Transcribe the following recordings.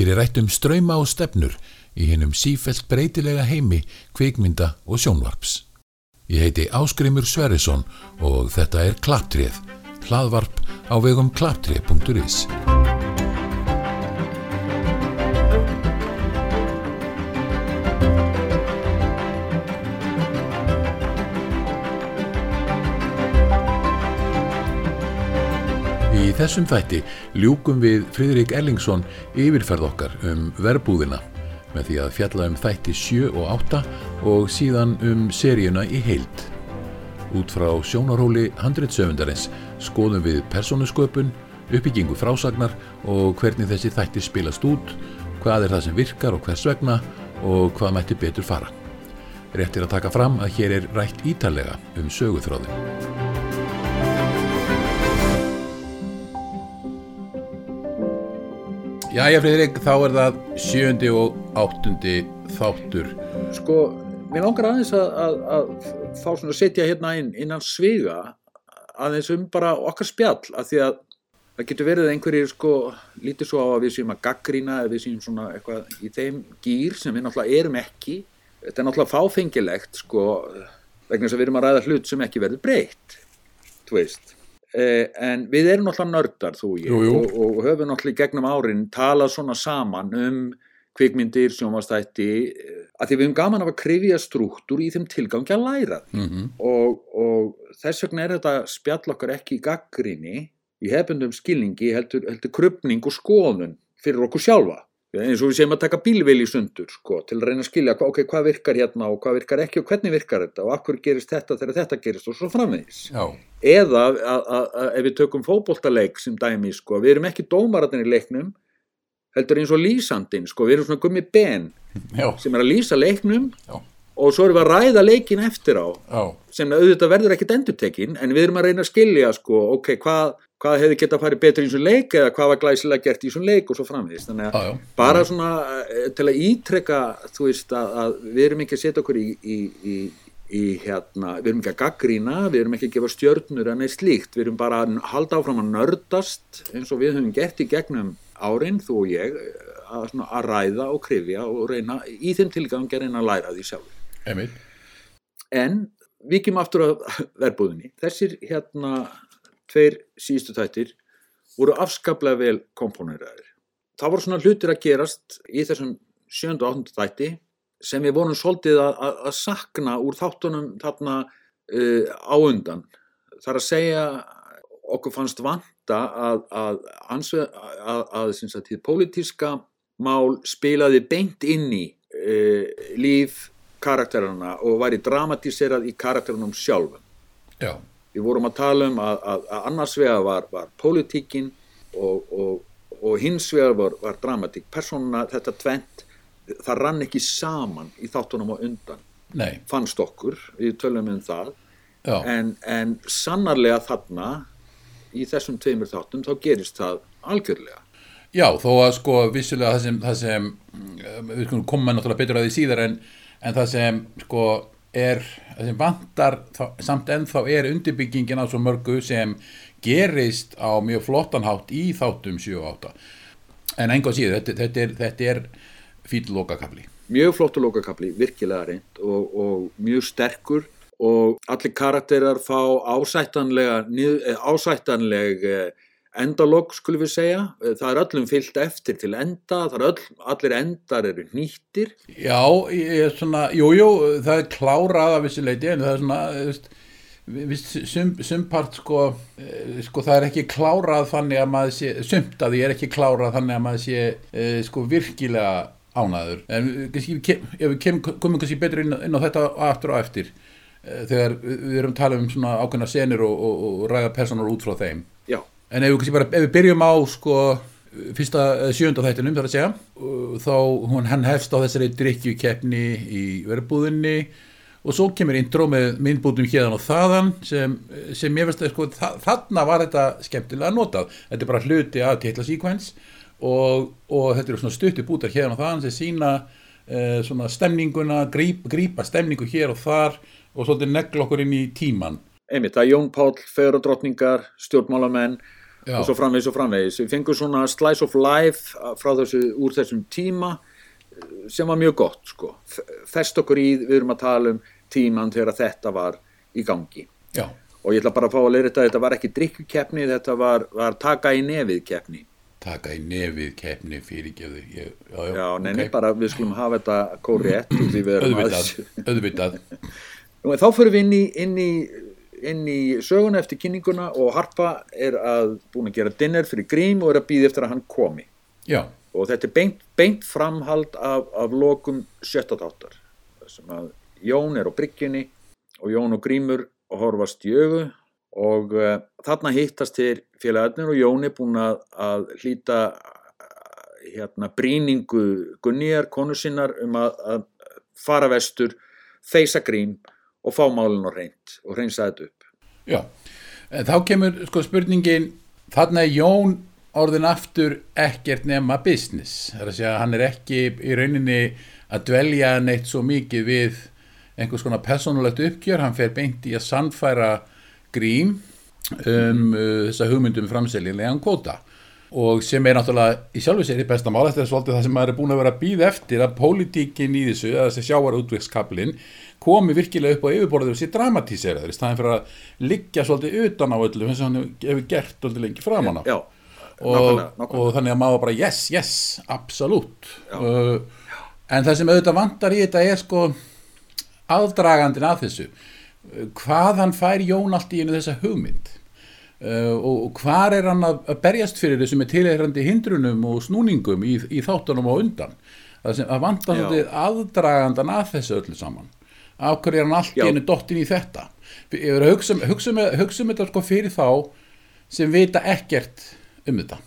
Hér er rætt um ströyma og stefnur í hennum sífelt breytilega heimi, kvikmynda og sjónvarps. Ég heiti Áskrimur Sverrisson og þetta er Klaptrið, hlaðvarp á vegum klaptrið.is. Í þessum þætti ljúkum við Fridrik Erlingsson yfirferð okkar um verbúðina með því að fjalla um þætti 7 og 8 og síðan um seríuna í heild. Út frá sjónarhóli handritsöfundarins skoðum við persónusköpun, uppbyggingu frásagnar og hvernig þessi þætti spilast út, hvað er það sem virkar og hvers vegna og hvað mætti betur fara. Rétt er að taka fram að hér er rætt ítalega um söguþráðin. Jæja Fridrik, þá er það sjöndi og áttundi þáttur. Sko, mér langar aðeins að, að, að fá svona setja hérna inn innan sviga aðeins um bara okkar spjall að því að það getur verið einhverjir sko lítið svo á að við séum að gaggrína eða við séum svona eitthvað í þeim gýr sem við náttúrulega erum ekki. Þetta er náttúrulega fáfengilegt sko vegna þess að við erum að ræða hlut sem ekki verður breytt, þú veist. Eh, en við erum náttúrulega nördar þú og ég Jú, jú. og, og höfum náttúrulega í gegnum árin talað svona saman um kvikmyndir, sjónvastætti að því við höfum gaman af að krifja strúktur í þeim tilgangi að læra. Mm og, og þess vegna er þetta spjall okkar ekki í gaggrinni í hefbundum skilningi heldur, heldur krupning og skoðun fyrir okkur sjálfa eins og við séum að taka bílvil í sundur sko, til að reyna að skilja okay, hvað virkar hérna og hvað virkar ekki og hvernig virkar þetta og akkur gerist þetta þegar þetta gerist og svo framvegis. Já, eða að, að, að ef við tökum fótboltaleik sem dæmi, sko, við erum ekki dómaratinn í leiknum heldur eins og lýsandinn, sko, við erum svona gummi ben já, sem er að lýsa leiknum já, og svo erum við að ræða leikin eftir á já, sem auðvitað verður ekkit endurtekin en við erum að reyna að skilja, sko, ok, hvað hvað hefði getað farið betur í þessum leik eða hvað var glæsilega gert í þessum leik og svo framvegist þannig að bara svona eh, til að ítrekka þú veist að, að við erum ekki að setja okkur í, í, í, í hérna, við erum ekki að gaggrína, við erum ekki að gefa stjörnur en eitt slíkt, við erum bara að halda áfram að nördast eins og við höfum gert í gegnum árin, þú og ég að, svona, að ræða og krifja og reyna í þeim tilgangi að reyna að læra því sjálf Emil. en við kemum aftur að verbúðinni þessir hérna tveir síðustu þættir voru afskaplega vel komponeraðir það voru svona hlutir að gerast í þessum sjöndu og áttundu þætti sem við vorum svolítið að, að, að sakna úr þáttunum þarna uh, á undan. Þar að segja okkur fannst vanta að að, að, sagt, því pólitíska mál spilaði beint inn í uh, líf karakterana og væri dramatíserað í karakterunum sjálfum. Já, við vorum að tala um að, að, að annars vegar var, var pólitíkin og, og, og hins vegar var, var dramatík. Persónuna, þetta tvent það rann ekki saman í þáttunum á undan, nei, fannst okkur. Við tölum um það. En, en sannarlega þarna í þessum tveimur þáttum þá gerist það algjörlega. Já, þó að sko vissulega það sem, það sem mm, við skulum koma náttúrulega betur að því síðar en, en það sem sko er, sem vantar samt ennþá er undirbyggingin á svo mörgu sem gerist á mjög flottan hátt í þáttum 7 og 8 en enga síður, þetta, þetta er, þetta er fýll lokakafli. Mjög flottu lókakabli, virkilega reynd og, og mjög sterkur og allir karakterar fá ásættanlega nið- eh, eh, endalog skulum við segja, Eh, það er öllum fyllt eftir til enda, það er öll, allir endar eru nýttir Já, ég er svona, jú, jú, það er klárað af þessu leiti en það er svona, þú veist, viðst, sum, sumpart sko, eh, sko það er ekki klárað þannig að maður sé, sumt að því er ekki klárað þannig að maður sé eh, sko virkilega ánaður. En ef við komum kannski betur inn, inn á þetta aftur og eftir eh, þegar við erum að tala um svona ákveðna senur og, og, og ræða personar út frá þeim. já, En ef við, bara, ef við byrjum á sko, fyrsta eh, sjönda þættinum þar að segja, þá hún, hann hefst á þessari drikkjukeppni í verbúðinni og svo kemur intro með myndbútum hérðan og þaðan sem, sem ég veist að sko, þa þarna var þetta skemmtilega notað. Þetta er bara hluti af titlasíkvens og, og þetta eru svona stutti bútar hérðan og þaðan sem sína uh, svona stemninguna, gríp, grípa stemningu hér og þar og svolítið negla okkur inn í tíman. einmitt, er Jón Páll, feguradrottningar, stjórnmálamenn Já. og svo framvegis og framvegis. Við fengum svona slice of life frá þessu, úr þessum tíma sem var mjög gott sko. Fest okkur í, við erum að tala um tíman þegar þetta var í gangi. Já. Og ég ætla bara að fá að leira þetta, þetta var ekki drikkukefni, þetta var, var taka í nefið kefni. Taka í nefið kefni fyrirgeðu. Já, já, já neini, okay. bara við skulum hafa þetta kórétt. Öðvitað, öðvitað. Nú, þá fyrir við inn í, inn í inn í söguna eftir kynninguna og Harpa er að búin að gera dinner fyrir Grím og er að býði eftir að hann komi Já. og þetta er beint, beint framhald af, af lokum sjöttatáttar sem að Jón er á bryggjunni og Jón og Grímur horfast í augu og uh, þarna hittast þér félagarnir og Jón er búin að, að hlýta hérna bríningu Gunniðar konu sinnar um að, að fara vestur, feysa Grím og fá málun og reynd og reynsa þetta upp. Já, en þá kemur sko spurningin, þarna er Jón orðin aftur ekkert nema business, það er að segja að hann er ekki í rauninni að dvelja neitt svo mikið við einhvers konar personulegt uppgjör, hann fer beint í að sannfæra grím um uh, þessa hugmyndum framselginlegan kóta og sem er náttúrulega í sjálfu sér í besta mál, er svolítið það sem maður er búin að vera að býða eftir að pólitíkin í þessu, að þessi sjáar útveikskablin komi virkilega upp á yfirborðu og sé dramatíseraður í staðin fyrir að liggja svolítið utan á öllu eins og hann hefur gert svolítið lengi fram hana Já, og, og þannig að maður bara yes, yes, absolutt. Uh, en það sem auðvitað vantar í þetta er sko aðdragandin að þessu. Hvað hann fær Jón allt í einu þessa hugmynd og, og hvað er hann að, berjast fyrir þessu með tilhegrandi hindrunum og snúningum í, í þáttunum og undan? Það sem að vantar aðdragandan að þessu öllu saman. Af hverju er hann allt í einu dottin í þetta? Ég verður að hugsa, hugsa, um, um þetta sko fyrir þá sem vita ekkert um þetta.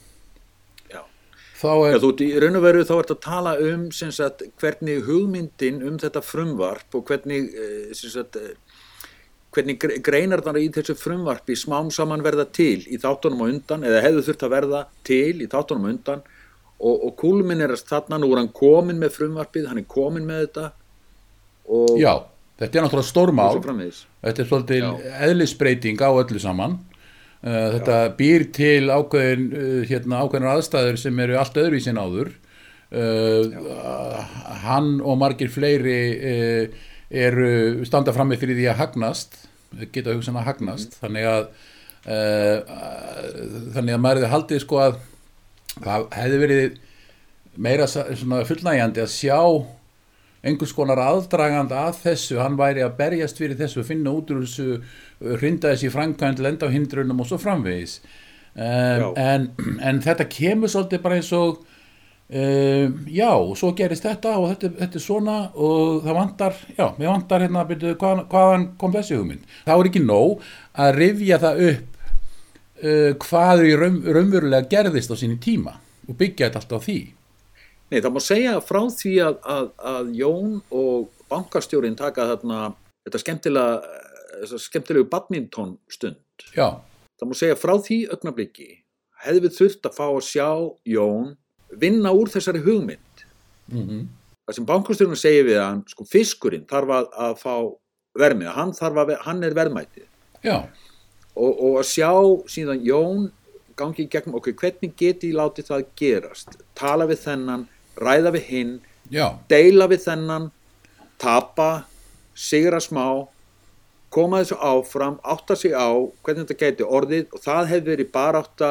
Er, Já þú í raun og veru þá ert að tala um sagt, hvernig hugmyndin um þetta frumvarp og hvernig eh, sagt, eh, hvernig greinar þarna í þessu frumvarpi smám saman verða til í þáttunum á undan eða hefðu þurft að verða til í þáttunum á undan. Og, og kúlminn er að þarna nú er hann komin með frumvarpið, hann er komin með þetta. Og Já þetta er náttúrulega stórmál. Þetta er svolítið eðlisbreyting á öllu saman. Uh, þetta Já. býr til ákveðin uh, hérna, ákveðinar aðstæður sem eru allt öðruvísin áður. Uh, hann og margir fleiri uh, eru standa fram með fyrir því að hagnast geta hugsan að hagnast mm. þannig að uh, þannig að maður hefði haldið sko að það hefði verið meira fullnægjandi að sjá einhvers konar aðdragand að þessu, hann væri að berjast fyrir þessu, finna út úr þessu, hrinda þessi framkvæmd, lenda á hindrunum og svo framvegis. Um, en, en þetta kemur svolítið bara eins og, um, já, og svo gerist þetta og þetta, þetta er svona og það vantar, já, mér vantar hérna að byrja hvað, hvaðan kom þessi hugmynd. Það er ekki nóg að rifja það upp uh, hvað er raun, raunverulega gerðist á síni tíma og byggja þetta allt á því. Nei, það má segja frá því að, að, að Jón og bankastjórin taka þarna þetta skemmtilega, skemmtilegu badminton stund. Já. Það má segja frá því augnabliki hefði við þurft að fá að sjá Jón vinna úr þessari hugmynd. Mm -hmm. Það sem bankastjórin segir við hann, sko fiskurinn þarf að, að fá vermið, hann, að, hann er verðmætið. Já. Og, og að sjá síðan Jón gangi í gegnum okkur, hvernig geti ég látið það gerast? Tala við þennan ræða við hinn Já. deila við þennan tapa, sigra smá koma þessu áfram átta sig á hvernig þetta geti orðið og það hefði verið bara átta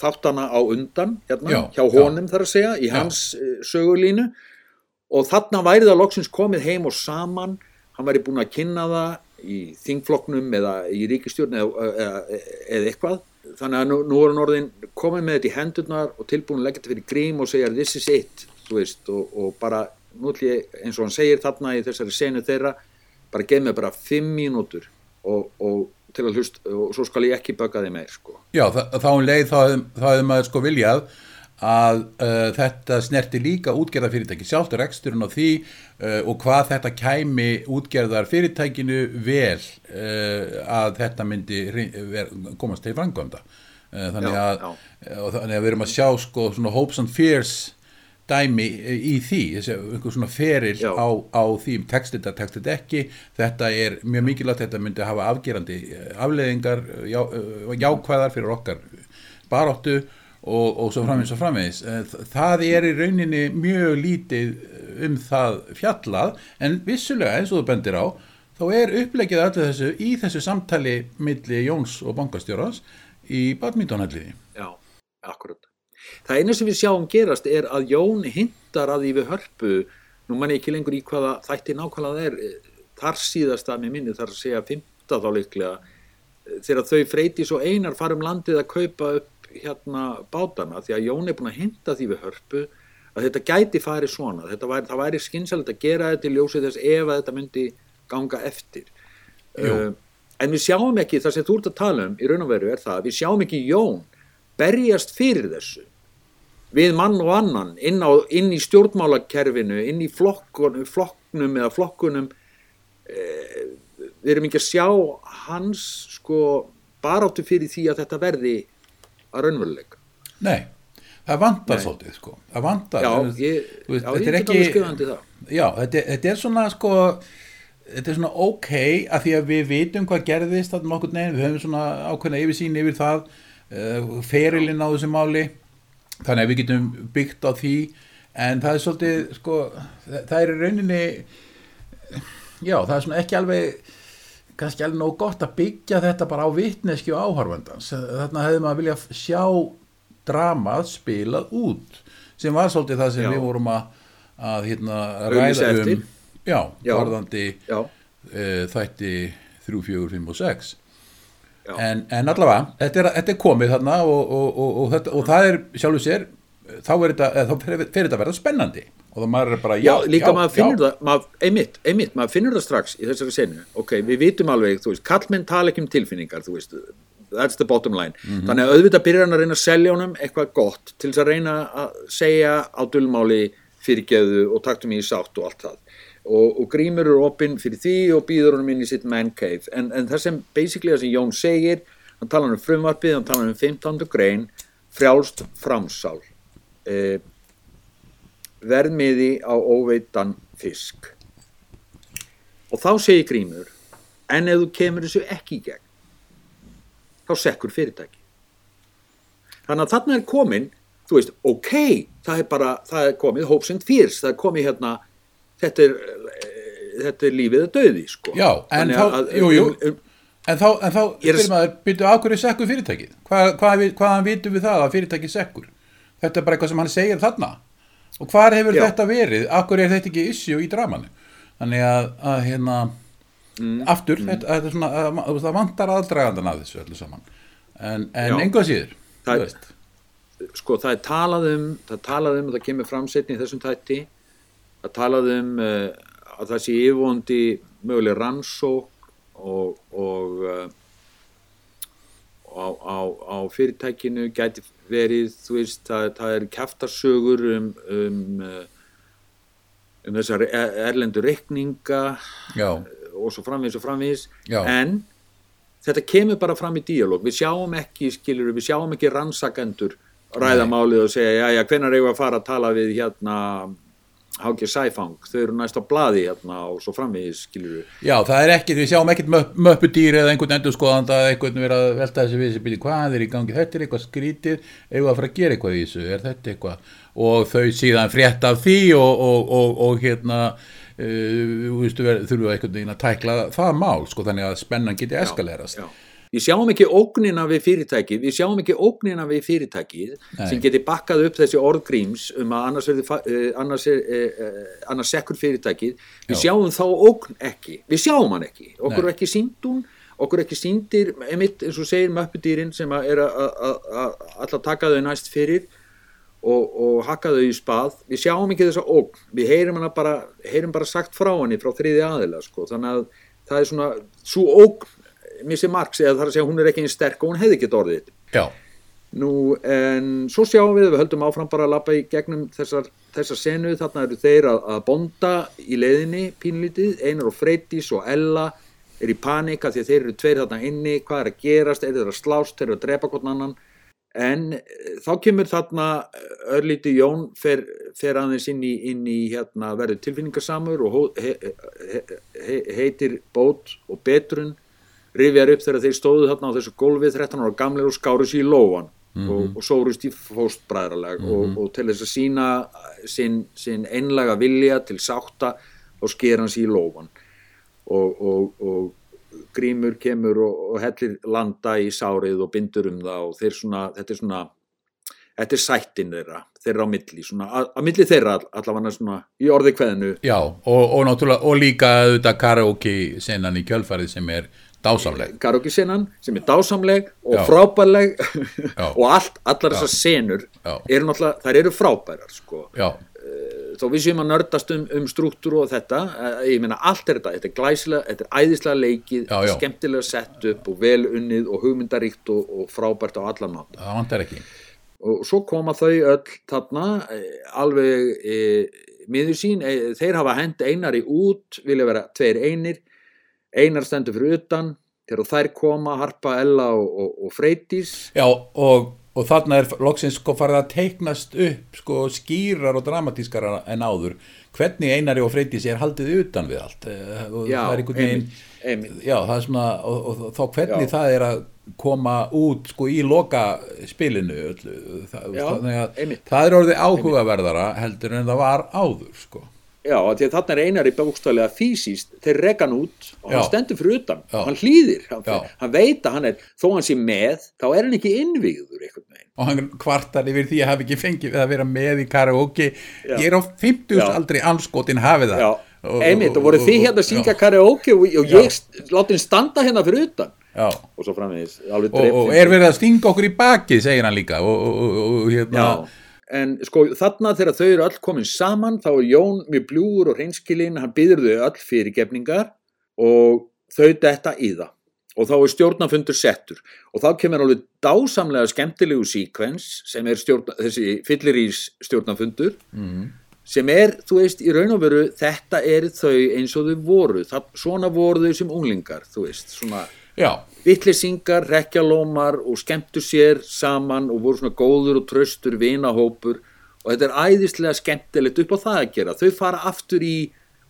þáttana á undan hérna, já, hjá honum já. þar að segja í hans uh, sögulínu. Og þarna væri það loksins komið heim og saman. Hann væri búin að kynna það í þingfloknum eða í ríkistjórn eða, eða, eða eitthvað. Þannig að nú, nú er hann orðin komið með þetta í hendurnar og tilbúin að leggja þetta fyrir grím og segja this is it veist, og, og bara nútlið eins og hann segir þarna í þessari senu þeirra, bara geð mér bara fimm mínútur og, og til að hlust, og svo skal ég ekki baka þið meir sko. Já, þá um leið þá hefði maður sko viljað að uh, þetta snerti líka útgerðarfyrirtæki. Sjálftur eksturinn á því uh, og hvað þetta kæmi útgerðarfyrirtækinu vel uh, að þetta myndi komast til frangvönda uh, þannig, þannig að við erum að sjá sko svona hopes and fears dæmi í því, þessi einhver svona feril á, á því textið þetta, textið ekki, þetta er mjög mikilvægt, þetta myndi hafa afgerandi eh, afleðingar já, eh, jákvæðar fyrir okkar baráttu og, og svo framvegis og Eh, það er í rauninni mjög lítið um það fjallað en vissulega eins og þú bendir á þá er upplegið allir þessu í þessu samtali milli Jóns og bankastjórans í badmintonhalliði Já, akkurat. Það eina sem við sjáum gerast er að Jón hintar að því við hörpu, nú mann ég ekki lengur í hvaða þætti nákvæmlega það er, þar síðast að mér minni þar að segja fymta þá líklega, eh, þegar þau freyti svo einar fara um landið að kaupa upp hérna bátana, því að Jón er búin að hinta því við hörpu að þetta gæti farið svona, þetta væri, það væri skynsalegt að gera þetta í ljósið þess ef að þetta myndi ganga eftir. Uh, en við sjáum ekki, það sem þú ert að tala um í raun og veru er það, við sjáum ekki Jón berjast fyrir þessu við mann og annan inn, á, inn í stjórnmálakerfinu, inn í flokkun, flokknum eða flokkunum eh, við erum ekki að sjá hans sko baráttu fyrir því að þetta verði að raunveruleika. Nei, það vantar svolítið sko, það vantar Já, ég, veist, já, þetta ég er ekki- skrifandi það. Já, þetta, þetta er svona sko þetta er svona ok að því að við vitum hvað gerðist þarna nokkur neginn, við höfum svona ákveðna yfirsýn yfir það uh, ferilinn á þessu máli þannig að við getum byggt á því en það er svolítið sko, það er í rauninni já, það er svona ekki alveg kannski alveg nóg gott að byggja þetta bara á vitneski og áhorfandans þarna hefði maður vilja sjá dramað spilað út sem var svolítið það sem Já. við vorum að, að hérna, ræða um já, Já. varðandi uh, þætti 3, 4, 5 og 6 Já. En, en allavega þetta er, þetta er komið þarna og, og, og, og, það er sjálfur sér þá, er þetta, þá fer fer þetta að verða spennandi. Og það maður er bara já, já, líka maður finnur já, það, maður, einmitt, einmitt, maður finnur það strax í þessari senu, ok, við vitum alveg, þú veist, kallmenn tala ekki um tilfinningar, þú veist, that's the bottom line, þannig að auðvitað byrjar hann að reyna að selja honum eitthvað gott til þess að reyna að segja á dulmáli fyrirgeðu og taktum í sátt og allt það. Og, og grímur eru opinn fyrir því og býður honum inn í sitt man cave, en, en það sem basically það sem Jón segir, hann tala um frumvarpið, hann tala um 15. grein, frjálst framsál. Eh, verðmiði á óveitan fisk og þá segir Grímur en ef þú kemur þessu ekki í gegn þá sekkur fyrirtæki þannig að þarna er komin þú veist, ok, það er bara það er komið hopes and fears það er komið hérna þetta er, eh, þetta er lífið að döði sko. Já, en þá- að- jú, jú. um- um- en þá, en þá spyrir maður byrju af hverju sekkur fyrirtækið Hvað, hvað, hvaðan vitum við það að fyrirtækið sekkur þetta er bara eitthvað sem hann segir þarna og hvar hefur Já. þetta verið af hverju er þetta ekki issue í dramanu þannig að, að hérna Mm. aftur, þetta, þetta er svona að, að, það vantar aðdragandan að þessu öllu saman en, en Já. engu að síður Það- þú veist. sko það er talað um það er talað um og það kemur fram setni í þessum tætti það er talað um uh, að það sé yfirvondi möguleg rannsók og, og uh, á, á, á fyrirtækinu gæti verið þú veist, það, það er kæftarsögur um um, uh, um þessar er- erlendu reikninga og svo framvís og framvís en þetta kemur bara fram í díalóg. Við sjáum ekki, skilur við sjáum ekki rannsakendur ræða Nei. málið og segja, já, já, hvenær eigum við að fara að tala við hérna Hákir Sæfang, þau eru næst á blaði hérna og svo framvís, skilur við. Já, það er ekki, við sjáum ekkert möp, möppudýr eða einhvern endurskoðanda eða einhvern vera að velta þessi við þessi byrja, hvað er í gangi, þetta er eitthvað skrítið eigum að fara að gera eitthvað í þessu, er þetta eitthvað? Og þau síðan frétt af því og, og, og, og hérna uh, þurfum við einhvern veginn að tækla það mál, sko, þannig að spennan geti eskalerast. já. Við sjáum ekki ógnina við fyrirtækið, við sjáum ekki ógnina við fyrirtækið Nei. sem geti bakkað upp þessi orðgríms um að annars, eh, annars, eh, eh, annars sekkur fyrirtækið. Við Já. sjáum þá ógn ekki, við sjáum hann ekki, okkur Nei. ekki sínd hún, okkur ekki síndir, einmitt eins og segir möppudýrin sem að er að- taka þau næst fyrir og, og hakka þau í spað við sjáum ekki þessa ógn, við heyrum bara heyrum bara sagt frá henni frá þriði aðila sko. þannig að það er svona svo ógn, missi margs eða þar að segja hún er ekki eins sterk og hún hefði ekki orðið já, nú en svo sjáum við við höldum áfram bara að lappa í gegnum þessar, þessar senu, þarna eru þeir að, að bonda í leiðinni pínlítið Einar og Freydís og Ella er í panika því þeir eru tveir þarna inni. Hvað er að gerast, er þeir að slást, þeir eru að drepa hvort annan? En eh, þá kemur þarna örlíti Jón fer, fer aðeins inn í, inn í hérna, verður tilfinningarsamur og he, he, he, heitir bót og betrun rifjar upp þegar þeir stóðu þarna á þessu gólfi 13 ára gamlir og skáru sér í lóan og, og sórust í fóstbræðralag og, og til þess að sína sinn, sinn einlega vilja til sátta og sker hans í lófan og, og, og grímur kemur og, og hellir landa í sárið og bindur um það og svona, þetta er svona þetta er sættin þeirra, þeirra á milli svona, að, að milli þeirra all- allavega svona í orði kveðinu Já, og, og náttúrulega, og líka auðvitað karaoke senan í kjölfarið sem er dásamleg. karaoke-senan sem er dásamleg og Já. frábærleg og allt, allar þessar senur eru náttúrulega, þær eru frábærar sko. Já, þó við séum að nördast um, um struktúru og þetta, eh, ég meina allt er þetta þetta er glæsilega, þetta er æðislega leikið Já, já. skemmtilega sett upp og vel unnið og hugmyndaríkt og, og frábært á allan mátt það vantar ekki. og svo koma þau öll þarna eh, alveg e, miður sín, e, þeir hafa hend einari út, vilja vera tveir einir einar stendur fyrir utan þegar þær koma, Harpa, Ella og, og, og Freydís Já, og, og þarna er loksins sko farið að teiknast upp sko skýrar og dramatískara en áður hvernig Einari og Freydís er haldið utan við allt eh, Já, það einmitt, einmitt. já, það er svona og, þá hvernig Já. það er að koma út sko í loka spilinu öllu, það, Já, þannig að einmitt. það er orðið áhugaverðara heldur en það var áður sko Já, því að þarna er einari bókstæðlega fysiskt, þeir reka hann út og hann Já. stendur fyrir utan, Já. hann hlýðir hann, hann veit að hann er, þó hann sé með þá er hann ekki innvíður einhvern veginn. Og hann kvartar yfir því að hafa ekki fengið að vera með í karaoke. Já. ég er á 50 Já. aldrei anskotin hafið það. Einmitt, og voru þið hérna að syngja karaoke og, og ég láti hann standa hérna fyrir utan? Já. og svo alveg og, og er verið að stinga okkur í bakið segir hann líka. Og, og, og, og hérna Já, en sko þarna þegar þau eru öll komin saman þá er Jón mjög bljúur og hreinskilinn, hann byður þau öll fyrir gefningar og þau detta í það. Og þá er stjórnafundur settur. Og þá kemur alveg dásamlega skemmtilegu síkvens sem er stjórna, þessi fyllirís stjórnafundur mm, sem er, þú veist, í raun og veru þetta er þau eins og þau voru. Það, svona voru þau sem unglingar þú veist, svona já, vittlisingar, rekjalómar og skemmtu sér saman og voru svona góður og tröstur vinahópur og þetta er æðislega skemmtilegt upp á það að gera. Þau fara aftur í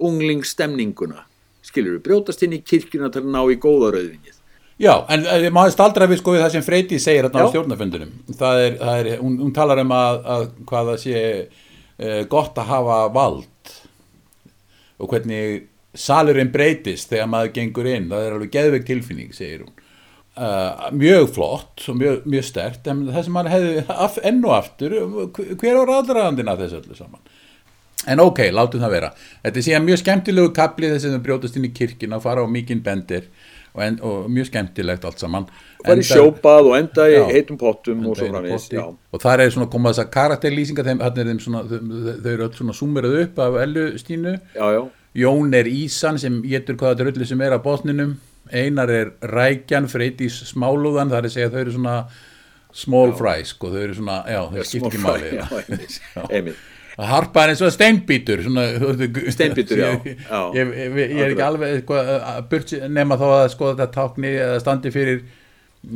unglingsstemninguna, skilur við, brjótast inn í kirkjuna til að ná í góða rauðvinnið. já, en maður staldra við sko við það sem Freyti segir hérna á Já. stjórnarfundunum það er, það er hún, hún talar um að, að hvað það sé uh, gott að hafa vald og hvernig salurinn breytist þegar maður gengur inn það er alveg geðveik tilfinning, segir hún uh, mjög flott og mjög, mjög stert en það sem maður hefði af, enn og aftur, hver á ráðræðandinn að þessu öllu saman En ok, látum það vera. Þetta er síðan mjög skemmtilegu kapli þess að þau brjótast inn í kirkina og fara á mikinn bendir og, en, og mjög skemmtilegt allt saman. Það er í sjópað og enda í heitum pottum og enda svo inn í framvegis. potti. Og þar er svona komað þess að karakterlýsinga þeim, er svona, þau, þau eru öll svona súmerað upp af Ellu Stínu. já, já, Jón er Ísan sem getur hvaða drullu sem er á botninum. Einar er Rækjan, Freydís Smálúðan, það er að segja að þau eru svona small fries, sko, þau eru svona, já, þau skipt ekki máli. Já, Já. að harpa er eins og steinbítur Steinbítur, já, ég, já. ég, ég, er ekki alveg sko, að burtsi, nema þá að sko þetta tákni eða standi fyrir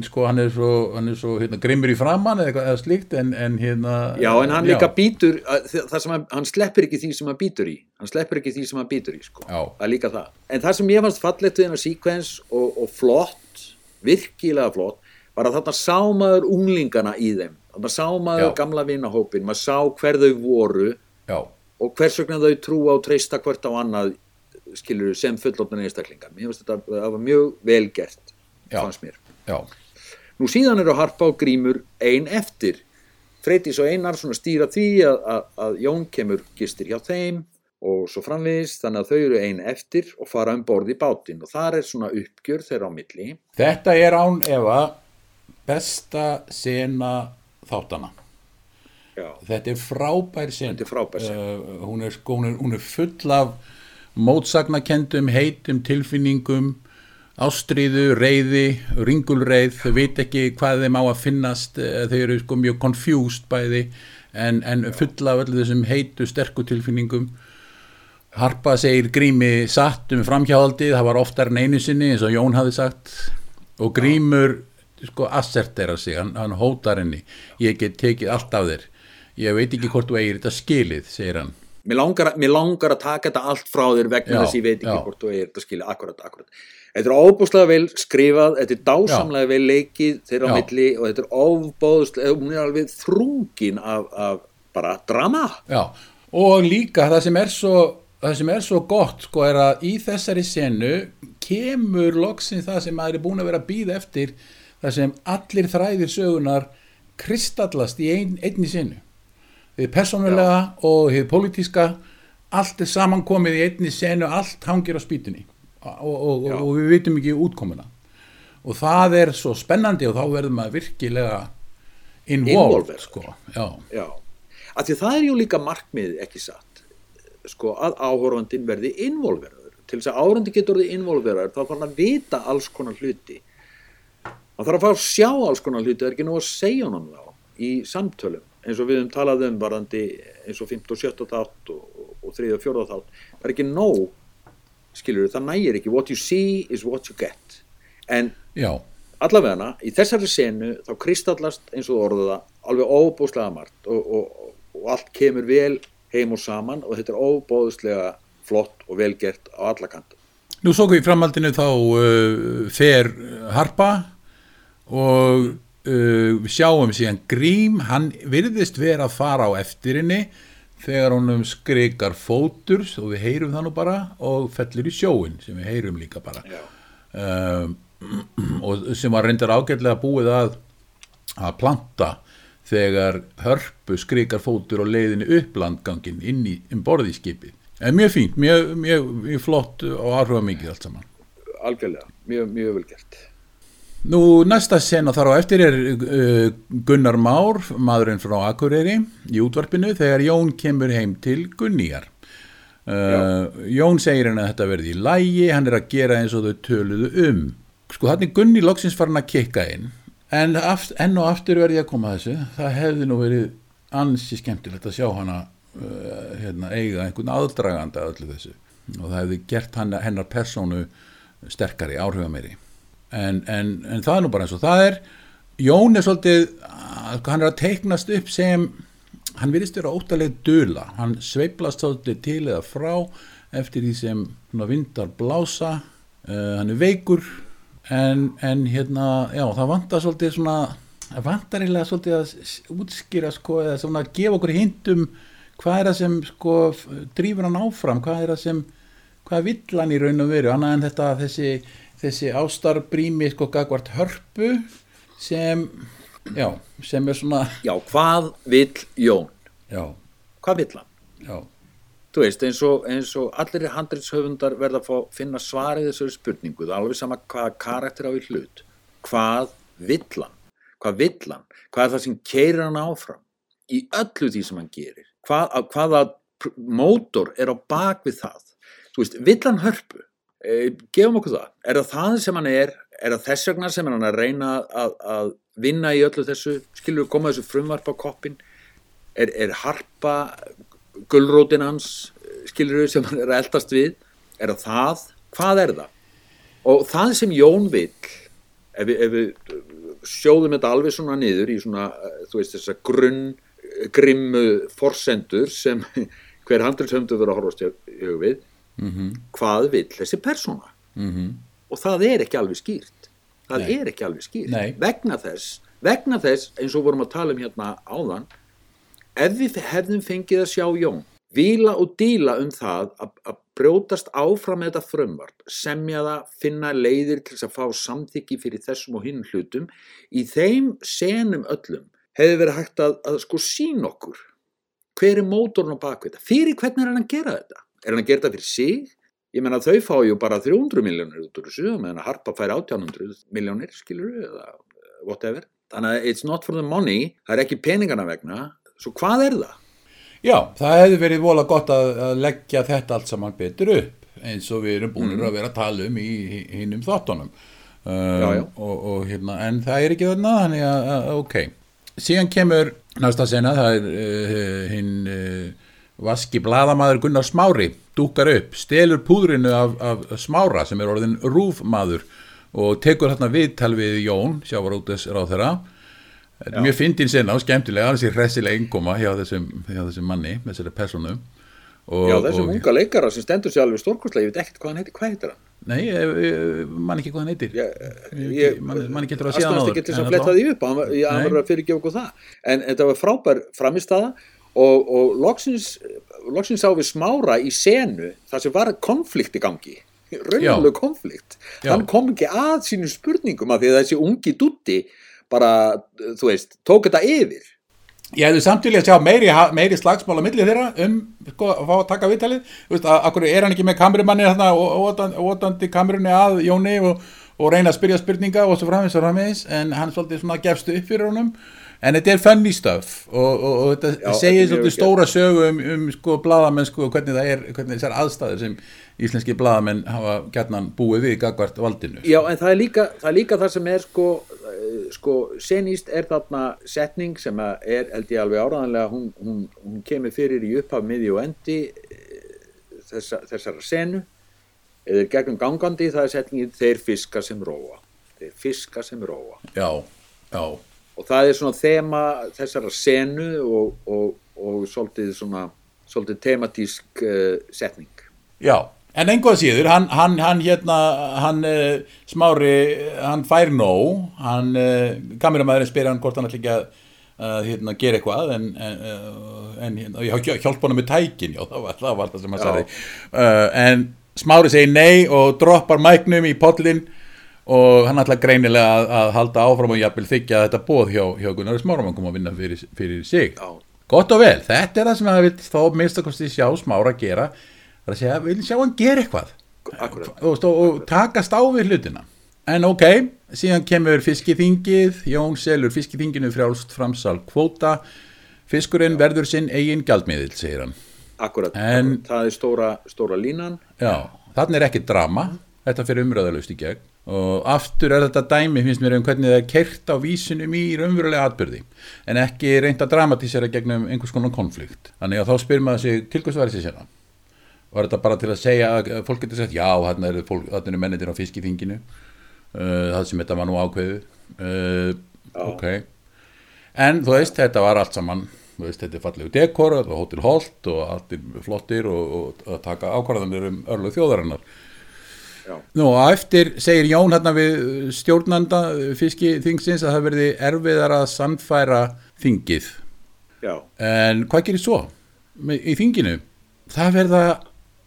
sko hann er svo, hann er svo hérna, grimmur í framann eða, eitthvað- eða slíkt en, en hérna Já, en hann líka býtur, að- það sem hann, hann sleppur ekki því sem hann býtur í. Hann sleppur ekki því sem hann býtur í, sko. Já. Það er líka það. En það sem ég fannst fallegt við hennar síkvens og, og flott, virkilega flott, var að þarna sá maður unglingana í þeim. Þarna sá maður Já. gamla vinahópin, maður sá hver þau voru já, og hvers vegna þau trúa og treysta hvert á annað, skilur sem fullotna einstaklingar. Mér finnst þetta, það var mjög vel gert, Já. fannst mér. Já, Nú síðan eru Harpa og Grímur ein eftir. Freydís og Einar svona stýra því að, að, að Jón kemur gistir hjá þeim og svo framvegis þannig að þau eru ein eftir og fara um borð í bátinn og þar er svona uppgjör þeirra á milli. þetta er án Eva besta sena þáttana Já, þetta er frábær sen Þetta er frábær sena. uh, hún, er, sko, hún, er, hún er full af mótsagnakendum, heitum tilfinningum ástríðu, reyði, ringulreið þau veit ekki hvað þeim á að finnast eh, þau eru sko mjög confused bæði en, en full af öllu þessum heitu, sterku tilfinningum. Harpa segir grími satt um framhjáhaldið, það var oftar en einu sinni eins og Jón hafði sagt. Og grímur sko assertera sig, hann, hann hótar henni. Ég get tekið allt af þér. Ég veit ekki hvort þú eigir þetta skilið, segir hann. Mér langar, mér langar að taka þetta allt frá þér vegna Já, þess að ég veit ekki já. hvort þú er þetta skilja, akkurat, akkurat þetta er óbúslega vel skrifað, þetta er dásamlega vel leikið þeirra á Já. milli og þetta er óbúslega, hún er alveg þrungin af, af bara drama. Já, og líka það sem er svo, það sem er svo gott sko er að í þessari senu kemur loksins það sem maður er búin að vera að býða eftir það sem allir þræðir sögunar kristallast í ein, einni senu. Þið persónulega og þið pólitíska allt er samankomið í einni senu allt hangir á spýtunni og, og, og, við vitum ekki útkomuna og það er svo spennandi og þá verður maður virkilega Involved. sko, já, Já, af því það er jú líka markmið ekki satt sko að áhorfandinn verði involveraður til þess að áhorfandi getur orðið involveraður þá þarf hann að vita alls konar hluti hann þarf að fá að sjá alls konar hluti það er ekki nú að segja honum þá í samtölum eins og við um varandi eins og 5. og 7. þátt og, og, og 3. og 4. þátt það er ekki nóg skilur það nægir ekki. What you see is what you get. En já. allavegana í þessari senu þá kristallast eins og þú orðuð það alveg óbúslega margt og, og, og allt kemur vel heim og saman og þetta er óbúslega flott og velgert á alla kanta. Nú svo í framhaldinu þá uh, fer Harpa og uh, sjáum síðan Grím, hann virðist vera að fara á eftirinni þegar honum skrikar fótur og við heyrum það nú bara og fellur í sjóin sem við heyrum líka bara um, og sem var reyndar ágætlega búið að að planta þegar hörpu skrikar fótur og leiðinu upp landgangin inn í um skipið. En mjög fínt, mjög, mjög, mjög flott og áhruga mikið allt saman. algjörlega, mjög, mjög velgert Nú, næsta sena þar á eftir er uh, Gunnar Már, maðurinn frá Akureyri, í útvarpinu þegar Jón kemur heim til Gunníjar. Uh, Jón segir henni að þetta verði í lægi, hann er að gera eins og þau töluðu um. Sko, þannig Gunni loksins farin að kikka inn, en aft, enn og aftur verði að koma að þessu. Það hefði nú verið ansi skemmtilegt að sjá hana uh, hérna, eiga einhvern aðdraganda að öllu þessu. Og það hefði gert hennar persónu sterkari, áhrifameiri en, en, en það er nú bara eins og það er. Jón er svolítið hann er að teiknast upp sem hann virðist vera óttalega dula. Hann sveiplast svolítið til eða frá eftir því sem vindar blása. Uh, hann er veikur. En, en hérna já það vantar svolítið svona það vantar eiginlega svolítið að útskýra sko eða svona að gefa okkur hindum hvað er það sem sko drífur hann áfram, hvað er það sem hvað vill hann í raun og veru? Annað en þetta þessi, þessi ástarbrými sko gagvart hörpu sem já, sem er svona Já, hvað vill Jón? já, Hvað vill hann? já, Þú veist, eins og, eins og allir handriðshöfundar verða að fá finna svarið þessari spurningu, það er alveg sama hvaða karakter á í hlut. Hvað vill hann? Hvað vill hann? Hvað er það sem keirir hann áfram? Í öllu því sem hann gerir. Hvað, hvaða mótor er á bak við það? Þú veist, vill hann hörpu? E, gefum okkur það. Er það það sem hann er? Er það þess vegna sem hann er að reyna að, að vinna í öllu þessu? Skilur við koma þessu frumvarp á koppin? Er, er harpa gulrótin hans skilur við sem hann er að eldast við er það það, hvað er það og það sem Jón vill ef við, ef við sjóðum þetta alveg svona niður í svona eh, þú veist þessa grunn eh, grimmu forsendur sem hver handrilshöfndu verið að horfast í hug við mhm, hvað vill þessi persóna mhm og það er ekki alveg skýrt það Nei. er ekki alveg skýrt Nei. vegna þess, vegna þess eins og vorum að tala um hérna áðan ef við hefðum fengið að sjá Jón vila og díla um það að, að brjótast áfram með þetta frumvart, semja það, finna leiðir til þess að fá samþykki fyrir þessum og hinn hlutum, í þeim senum öllum hefði verið hægt að, að sko sín okkur hver er mótorn á bakvið þetta, fyrir hvernig er hann að gera þetta? Er hann að gera þetta fyrir sig? Ég menna þau fá ju bara 300 miljónir út úr þessu, meðan að Harpa fær 1800 miljónir, skilur við, eða eh, whatever. Þannig að it's not for the money, það er ekki peningana vegna, svo hvað er það? Já, það hefði verið vola gott að, að leggja þetta allt saman betur upp eins og við erum búinir að vera að tala um í hinnum þáttunum uh, Já, já. Og, og hérna, en það er ekki þarna þannig að, að ok síðan kemur næsta sena það er uh, hinn uh, vaski bladamaður Gunnar Smári dúkar upp, stelur púðrinu af, af Smára sem er orðin rúfmaður og tekur þarna viðtal við Jón, sjávarútes ráð þeirra Þetta er mjög fyndin sinna og skemmtilega, alveg sér hressilega innkoma hjá þessum, hjá þessum manni, með þessari personu og, Já, þessum og, unga leikara sem stendur sér alveg stórkostlega, ég veit ekkert hvað hann heitir, hvað heitir hann? Nei, ég, ég man ekki hvað hann heitir. Ég, Ég- man- man ekki eftir að sé hann áður, ekki til þess en að fletta því upp, hann, var- að fyrirgefa okkur það. En þetta var frábær framistæða og, og loksins, loksins sá við smára í senu þar sem var konflikt í gangi, raunalegu konflikt. Já. Hann kom ekki að sínum spurningum að því að þessi ungi dutti bara, þú veist, tók þetta yfir. Ég hefði samt vilja að sjá meiri, meiri slagsmál á milli þeirra um sko, að fá að taka viðtalið Þú veist, að, akkur er hann ekki með kameramanni þarna, ótandi, ótandi kamerunni að Jóni og, og reyna að spyrja spurninga og svo framvegis og framvegis en hann svolítið svona gefst upp fyrir honum en þetta er funny stuff. Og, og, og þetta Já, segir svolítið stóra sögu um, um sko blaðamennsku og hvernig það er, hvernig þessar aðstæður sem íslenski blaðamenn hafa gætnan búið við gagvart valdinu. Já, en það er líka það, er líka það sem er sko, eh, sko senýst er þarna setning sem er, held ég alveg áraðanlega, hún, hún, hún kemur fyrir í upphaf, miði og endi eh, þessa, þessara senu. Eða gegnum gangandi, það er setningin þeir fiska sem róa. Þeir fiska sem róa. Já, já, Og það er svona þema þessara senu og, og, og svolítið svona, svolítið tematísk uh, setning. Já, en einhvað síður, hann, hann, hann hérna, hann uh, smári, hann fær nóg, hann, uh, kameramæðurinn spyr hann hvort hann ætla ekki að hérna, gera eitthvað, en, en, en hérna, ég hjálp honum með tækin, já, það var það, var það sem hann sagði, en smári segir nei og droppar mæknum í pollin og hann ætla greinilega að, að halda áfram og jafnvel þykja þetta bóð hjá, hjá Gunnar Smára, hann kom að vinna fyrir, fyrir sig. Já. Gott og vel, þetta er það sem hann vil þá minnstakosti sjá smára gera það er að segja, vil sjá hann gera eitthvað Akkurat. og, og, og takast á við hlutina en ok, síðan kemur fiskiþingið, Jón selur fiskiþinginu frjálst framsal kvóta fiskurinn verður sinn eigin gjaldmiðil, segir hann Akkurat. En- akkurat. Það er stóra, stóra línan. já, þannig er ekki drama þetta fyrir umröðalust í gegn og aftur er þetta dæmi, finnst mér um hvernig það er kert á vísinum í raunverulega atbyrði en ekki reynt að dramatísera gegnum einhvers konar konflikt. Þannig að þá spyr maður sig til hvers var þessi sérna? Var þetta bara til að segja að fólk getur sagt já, þarna eru, eru mennitir á fiskiþinginu uh, það sem þetta var nú ákveðu uh, ok. En þú veist, þetta var allt saman þú veist, þetta er fallegu dekor, þetta var hótel Holt og allt er flottir og, og að taka ákvarðanir um örlug þjóðarinnar. Nú, og eftir segir Jón hérna við stjórnanda fiskiþingsins að það verði erfiðar að sannfæra þingið Já. En hvað gerir svo í þinginu? Það verða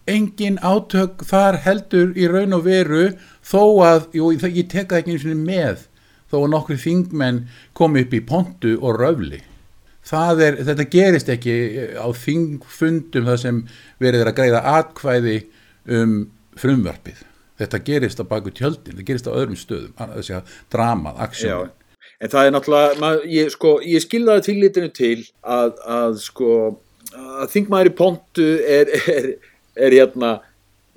engin átök þar heldur í raun og veru þó að, jú, ég tek það ekki einu sinni með þó að nokkru þingmenn komi upp í pontu og röfli. Það er, þetta gerist ekki á þingfundum þar sem verið er að greiða atkvæði um frumvarpið. Þetta gerist á baku tjöldin, það gerist á öðrum stöðum, þessi að dramað, Já, aksjón. en það er náttúrulega, mað, ég, sko, ég skilðaði til litinu til að, að sko, að þingmaður í pontu er, er, er hérna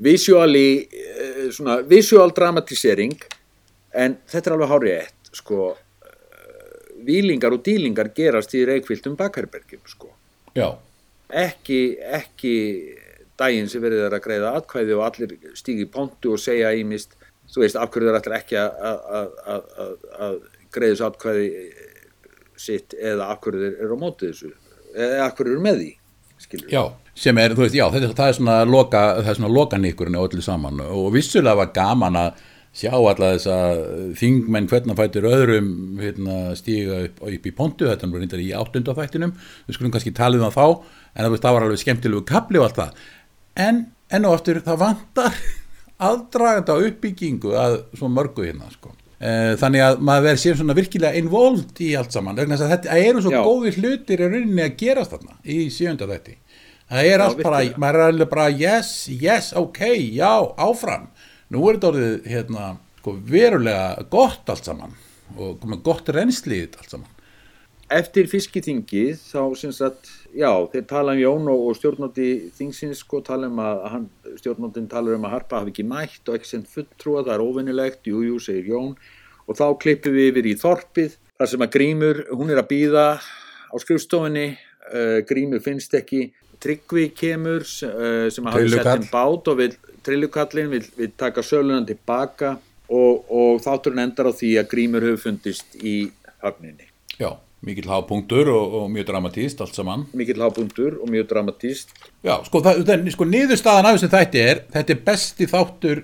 visuali, eh, svona visual dramatisering, en þetta er alveg hárið eitt, sko, eh, vílingar og dýlingar gerast í reikviltum bakherbergjum, sko. Já, Ekki, ekki daginn sem verið er að greiða atkvæði og allir stígi í pontu og segja ímist, þú veist, af hverju þeir ætlar ekki að, að, að, að, að greiðis atkvæði sitt eða af hverju þeir eru á móti þessu eða af hverju eru með því, skilur Já, sem er, þú veist, já, þetta, það er svona loka, það er svona lokaníkurinn á öllu saman og vissulega var gaman að sjá alla þessa þingmenn hvernig fættur öðrum hérna, stíga upp, upp í pontu, þetta er reyndar í áttundafættinum, við skulum kannski tala um það þá, en það var alveg skemmtilegu kapli og allt það, en enn og aftur það vantar aðdraganda uppbyggingu að svo mörgu hérna, sko. Eh, Þannig að maður verður sér svona virkilega involved í allt saman, vegna að þetta eru svo Já. góði hlutir í rauninni að gerast þarna í sjönda þetta. Það er Já, allt bara, virkilega. maður er alveg bara yes, yes, ok, já, áfram. Nú er þetta orðið hérna, sko, verulega gott allt saman og komið gott reynsli í þetta allt saman. Eftir fiskiþingið þá sem sagt, já, þeir tala um Jón og, stjórnótti þingsins sko tala um að hann, stjórnóttin talar um að Harpa hafi ekki mætt og ekki sendt fulltrúa, það er óvinnilegt, jú, jú, segir Jón. Og þá klippum við yfir í þorpið þar sem að Grímur, hún er að býða á skrifstofunni, uh, Grímur finnst ekki, Tryggvi kemur uh, sem að hafi sett Trillukarl. inn bát og vil, trillukallin vil, vil taka sölunan tilbaka og, og þátturinn endar á því að Grímur hefur fundist í höfninni. Já, mikill hápunktur og, og mjög dramatíst allt saman. Mikill hábundur og mjög dramatíst Já, sko, það, sko niðurstaðan af þessum þætti er þetta er besti þáttur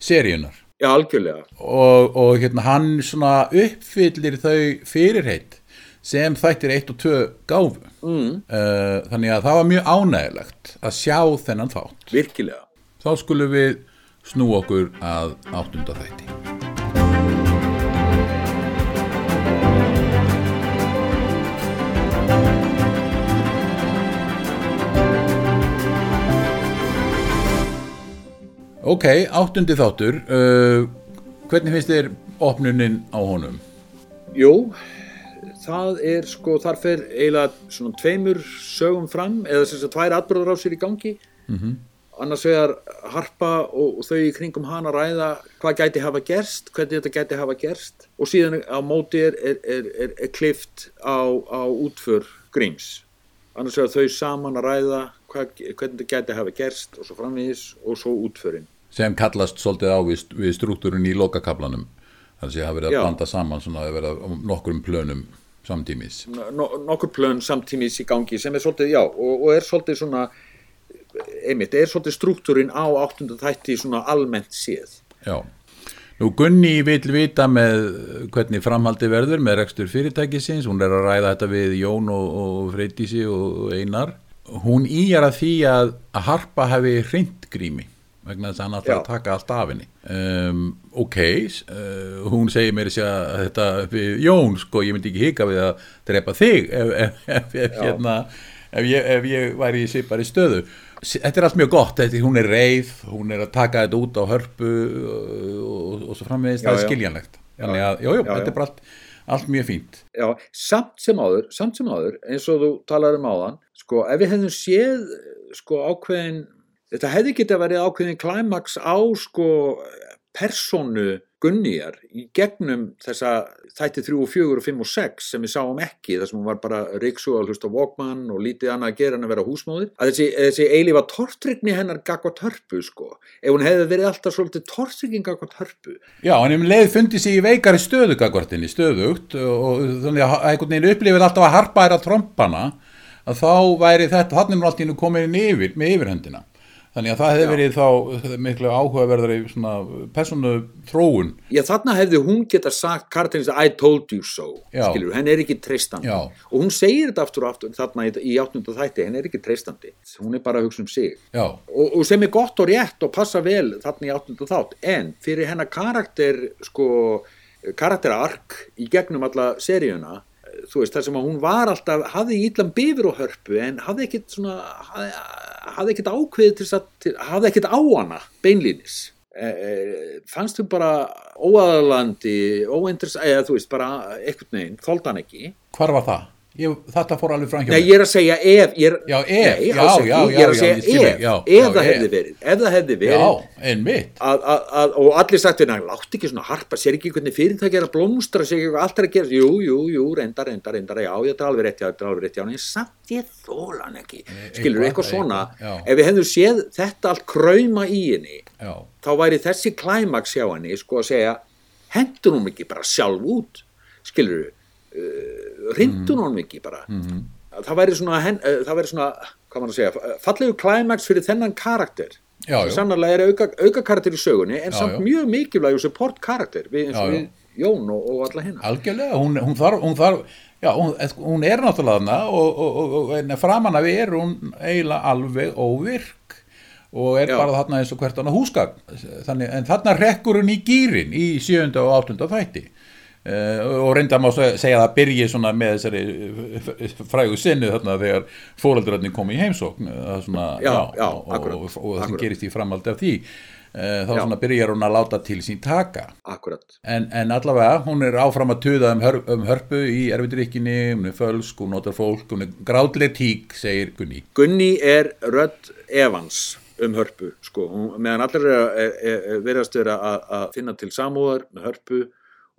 seríunar já, algjörlega. Og, og hérna hann svona uppfyllir þau fyrirheit sem þættir 1 og 2 gáfu. Mm. þannig að það var mjög ánægilegt að sjá þennan þátt. Virkilega. Þá skulum við snú okkur að áttunda þætti Ok, áttundi þáttur uh, hvernig finnst þér opnunin á honum? Jú, það er sko, þar fer eiginlega svona tveimur sögum fram eða sem sagt tvær atbyrðar á sér í gangi -hmm. annars vegar harpa og, og þau í kringum hana ræða hvað gæti hafa gerst, hvernig þetta gæti hafa gerst og síðan á móti er, er, er, er, klift á, á útför gríms annars vegar þau saman að ræða hvað, hvernig þetta gæti hafa gerst og svo framvegis og svo útförin sem kallast svolítið á við, við struktúrun í lokakablanum þannig að það verið að Já. blanda saman svona að vera á nokkrum plönum samtímis. No, nokkur plön samtímis í gangi sem er svolítið, já, og, og er svolítið svona einmitt, er svolítið struktúrin á áttunda þætti svona almennt séð. Já, nú Gunni vill vita með hvernig framhaldi verður með rekstur fyrirtækisins, hún er að ræða þetta við Jón og, og Freydísi og Einar. Hún íjar að því að, að Harpa hefði hreint grími vegna þess að hann alltaf að taka allt af henni. Um, ok, uh, hún segir mér að þetta Jón, sko, ég myndi ekki hika við að drepa þig ef, ef, ef, ef, hérna, ef, ég, ef ég væri í svipari stöðu. Þetta er allt mjög gott, þetta, hún er reið, hún er að taka þetta út á hörpu og, og, og svo framvegist, það er skiljanlegt. Þannig að, jú, jú, þetta er bara allt, allt mjög fínt. Já, samt sem áður, samt sem áður, eins og þú talar um áðan, sko, ef við hefðum séð, sko, ákveðin, þetta hefði getið verið ákveðin klæmaks á, sko, persónu Gunnýjar í gegnum þessa þætti 3 og 4 og 5 og 6 sem við sáum ekki, þar sem hún var bara reyksu að hlusta á Walkman og lítið annað að gera en að vera húsmóðir, að þessi, þessi eilífa tortrygni hennar gagvart hörpu, sko, ef hún hefði verið alltaf svolítið tortrygging gagvart hörpu, Já, en um leið fundi sig í veikari stöðugagvartinni, stöðugt og, þannig að einhvern veginn upplifir alltaf að harpa er að trompana að þá væri þetta, þannig er nú allt í nú komin yfir, með yfirhöndina. Þannig að það hefði verið þá miklu áhugaverðari svona persónu þróun. Já, þarna hefði hún geta sagt karakterins I told you so, Já. skilur, henn er ekki treystandi. Og hún segir þetta aftur og aftur þarna í, í áttunda þætti, henn er ekki treystandi. Hún er bara að hugsa um sig. Já, og, og sem er gott og rétt og passa vel þarna í áttunda þátt, en fyrir hennar karakter, sko karakterark í gegnum alla seríuna þú veist, þar sem að hún var alltaf hafði ítlan bifur og hörpu en hafði ekkit svona hafði, hafði ekkit ákveðið til þess að hafði ekkit á hana beinlínis e, e, fannst þú bara óaðalandi óintress, eða þú veist, bara einhvern veginn, þóldi hann ekki hvar var það? Ég, þetta fór alveg fram hjá Nei, mér. ég er að segja ef ég er, Já, ef, nei, já, já, ég er að segja ef, ef það ef. hefði verið hefði verið að, að, að, og allir sagt hérna, látt ekki svona harpa, sér ekki hvernig fyrirtæki er að blómstra, sér ekki hvað allt er að gera, jú, jú, jú, reyndar, reyndar, reyndar, já, þetta er alveg rétt, þetta er alveg rétt, já, en samt ég þóla hann ekki, skilur, eitthvað, svona, ef við hefðum séð þetta allt krauma í henni, þá væri þessi klæmaks hjá henni, sko að segja, hendur hún ekki bara sjálf út, skilur, uh, rindur Mhm. hún ekki bara, það væri svona, hen, uh, það væri svona, hvað maður að segja, fallegu klæmaks fyrir þennan karakter, já, sem sannarlega er auka, auka karakter í sögunni en Já, samt já. mjög mikilvæg og support karakter við, eins og við Jón og, og alla hérna Algjörlega, hún, hún þarf, hún þarf já, hún, hún er náttúrulega þarna og, og, og, og en framan af er hún eiginlega alveg óvirk og er Já. bara þarna eins og hvert annað húsgagn. Þannig, en þarna rekkur hún í gýrin í sjönda og áttunda þætti uh, og reynda má se- segja að það byrji svona með þessari eh, frægu sinni þarna þegar fóreldrarnir kom í heimsókn er svona, Já, já, og, og, akkurat, og, og, það sem gerist í framhaldi af því. Uh, þá Já. svona byrjar hún að láta til sín taka. Akkurat, En, en allavega, hún er áfram að tuða um, hör, um hörpu í erfiðrykkinni, hún er fölsk, hún notar fólk, hún er grátleg tík, segir Gunni. Gunni er rödd Evans um hörpu sko, Hún- meðan allir er, er verðast vera að, að finna til samúðar með hörpu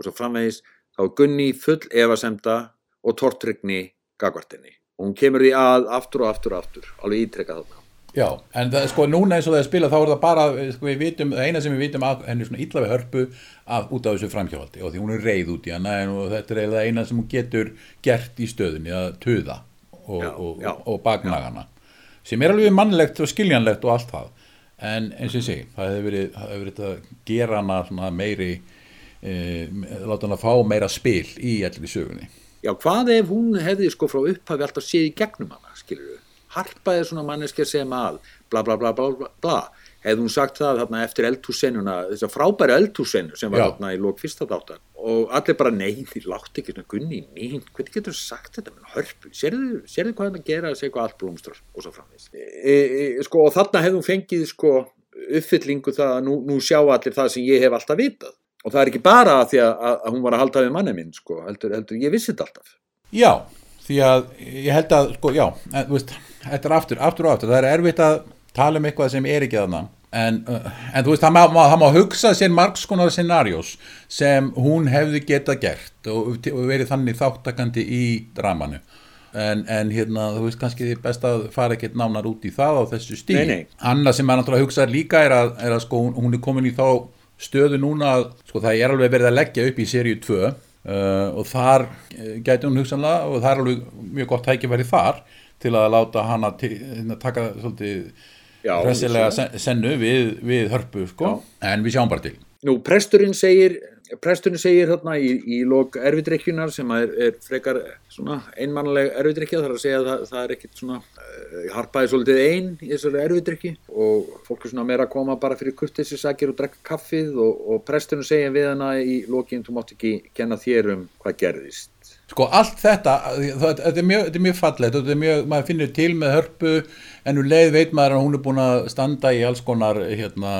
og svo framvegis þá er Gunni full efasemda og tortrygni gagvartinni og hún kemur því að aftur og aftur og aftur alveg ítrekka þarna. Já, en það, sko núna eins og það er spilað þá er það bara, sko við vitum, það eina sem við vitum að henni er svona illa við hörpu að út af þessu framhjáhaldi. Og því hún er reið út í hana en og þetta er eiginlega eina sem hún getur gert í stöðunni að töða og, og, já. og, baknagana sem er alveg mannlegt og skiljanlegt og allt það. En eins og ég segi, það hefur verið, hefur verið að gera hana svona meiri e, láta hana fá meira spil í allir sögunni Já, hvað ef hún hefði sko frá upphafi alltaf séð í gegnum hana, skilur við? Harpa er svona manneskja sem að bla bla bla bla bla bla. Hefði hún sagt það þarna eftir eldhússenuna, þess að frábæri eldhússennu sem var Já. þarna í lók fyrsta þáttar og allir bara nei, því látt ekki svona gunni mín, hvernig getur þú sagt þetta með hörpu? Sérðu, sérðu hvað hann að gera að segja hvað allt blómstrar og svo framvegis? E, e, sko, og þarna hefði hún fengið sko uppfyllingu það að nú, nú sjá allir það sem ég hef alltaf vitað. Og það er ekki bara að því að, að, hún var að halda við manni minn, sko, heldur, heldur, ég vissi þetta alltaf. Já, því að ég held að, sko, já, en, veist, þetta er aftur, aftur og aftur, það er erfitt að tala um eitthvað sem er ekki þarna, en, uh, en þú veist, það má, það má hugsa sér margs konar scenarios sem hún hefði getað gert og, og verið þannig þáttakandi í dramanu. En, en hérna, þú veist, kannski þið best að fara ekkert nánar út í það á þessu stíl. Annað sem maður náttúrulega hugsa líka er að, er að sko, hún er komin í þá stöðu núna að sko, það er alveg verið að leggja upp í seríu 2 uh, og þar uh, gæti hún hugsanlega og það er alveg mjög gott tækifæri þar til að láta til, hérna, taka svolítið Já, vissulega. sen- sennu við, við hörpu sko. en við sjáum bara til Nú, presturinn segir, presturinn segir hérna í, í lok erfidrekkjunar sem er, er frekar einmannleg erfidrekkja, þar að segja að það, það er ekkit svona, uh, harpaði svolítið ein í þessari erfidrekki og fólk er svona meira að koma bara fyrir kurtissi sakir og drekka kaffið og, og presturinn segir við hana í lokin, þú mátt ekki kenna þér um hvað gerðist. Sko allt þetta, þetta, er mjög, þetta er mjög fallegt og þetta er mjög, maður finnur til með hörpu en um leið veit maður að hún er búin að standa í alls konar hérna,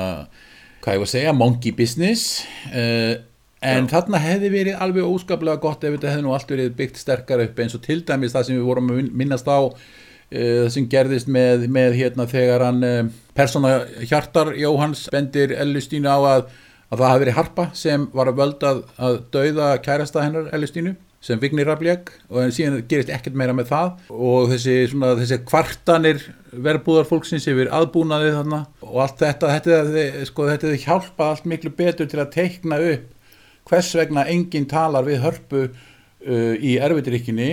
hvað ég var að segja, monkey business uh, en þarna hefði verið alveg óskaplega gott ef þetta hefði nú allt verið byggt sterkar upp eins og til dæmis það sem við vorum að min- minnast á sem gerðist með, með hérna þegar hann uh, persóna hjartar Jóhanns bendir Ellustínu á að, að það hafi verið harpa sem var að völda að, dauða kærasta hennar Ellustínu sem Vignir Rafljeg og en síðan gerist ekkert meira með það. Og þessi, svona, þessi kvartanir verbúðar fólksins yfir aðbúnaði þarna og allt þetta þetta, sko, þetta hefði hjálpað allt miklu betur til að teikna upp hvers vegna enginn talar við hörpu uh, í erfiðrykkinni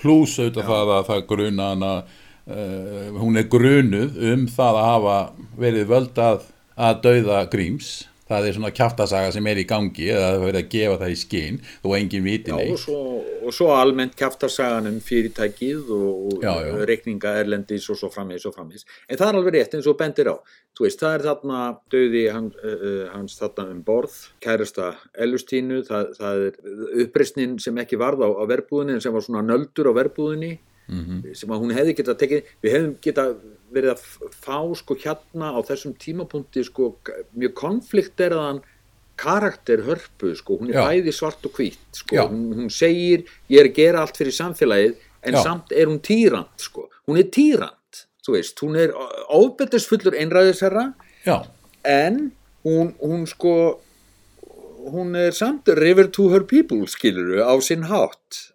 pluss auðvitað það að það gruna hana uh, hún er grunuð um það að hafa verið völdað að dauða gríms það er svona kjaftasaga sem er í gangi eða það er verið að gefa það í skinn þó enginn viti neitt og svo, og svo almennt kjaftarsagan um fyrirtækið og, og reikninga erlendis og svo frammeðis og frammeðis. En það er alveg rétt eins og bendir á. Veist, það er þarna döði hann, uh, hans þarna um borð, kærasta Ellustínu, það, það er uppreisnin sem ekki varð á, á verbúðinni en sem var svona nöldur á verbúðinni sem að hún hefði getað tekið, við hefðum getað verið að fá sko hérna á þessum tímapunkti sko mjög konflikteraðan karakter hörpu sko, hún er Já. bæði svart og hvít sko, hún, hún segir ég er að gera allt fyrir samfélagið en Já. samt er hún týrand sko, hún er týrand þú veist, hún er ofbeldisfullur einræðisherra Já, en hún, hún sko hún er samt river to her people skiluru á sinn hátt.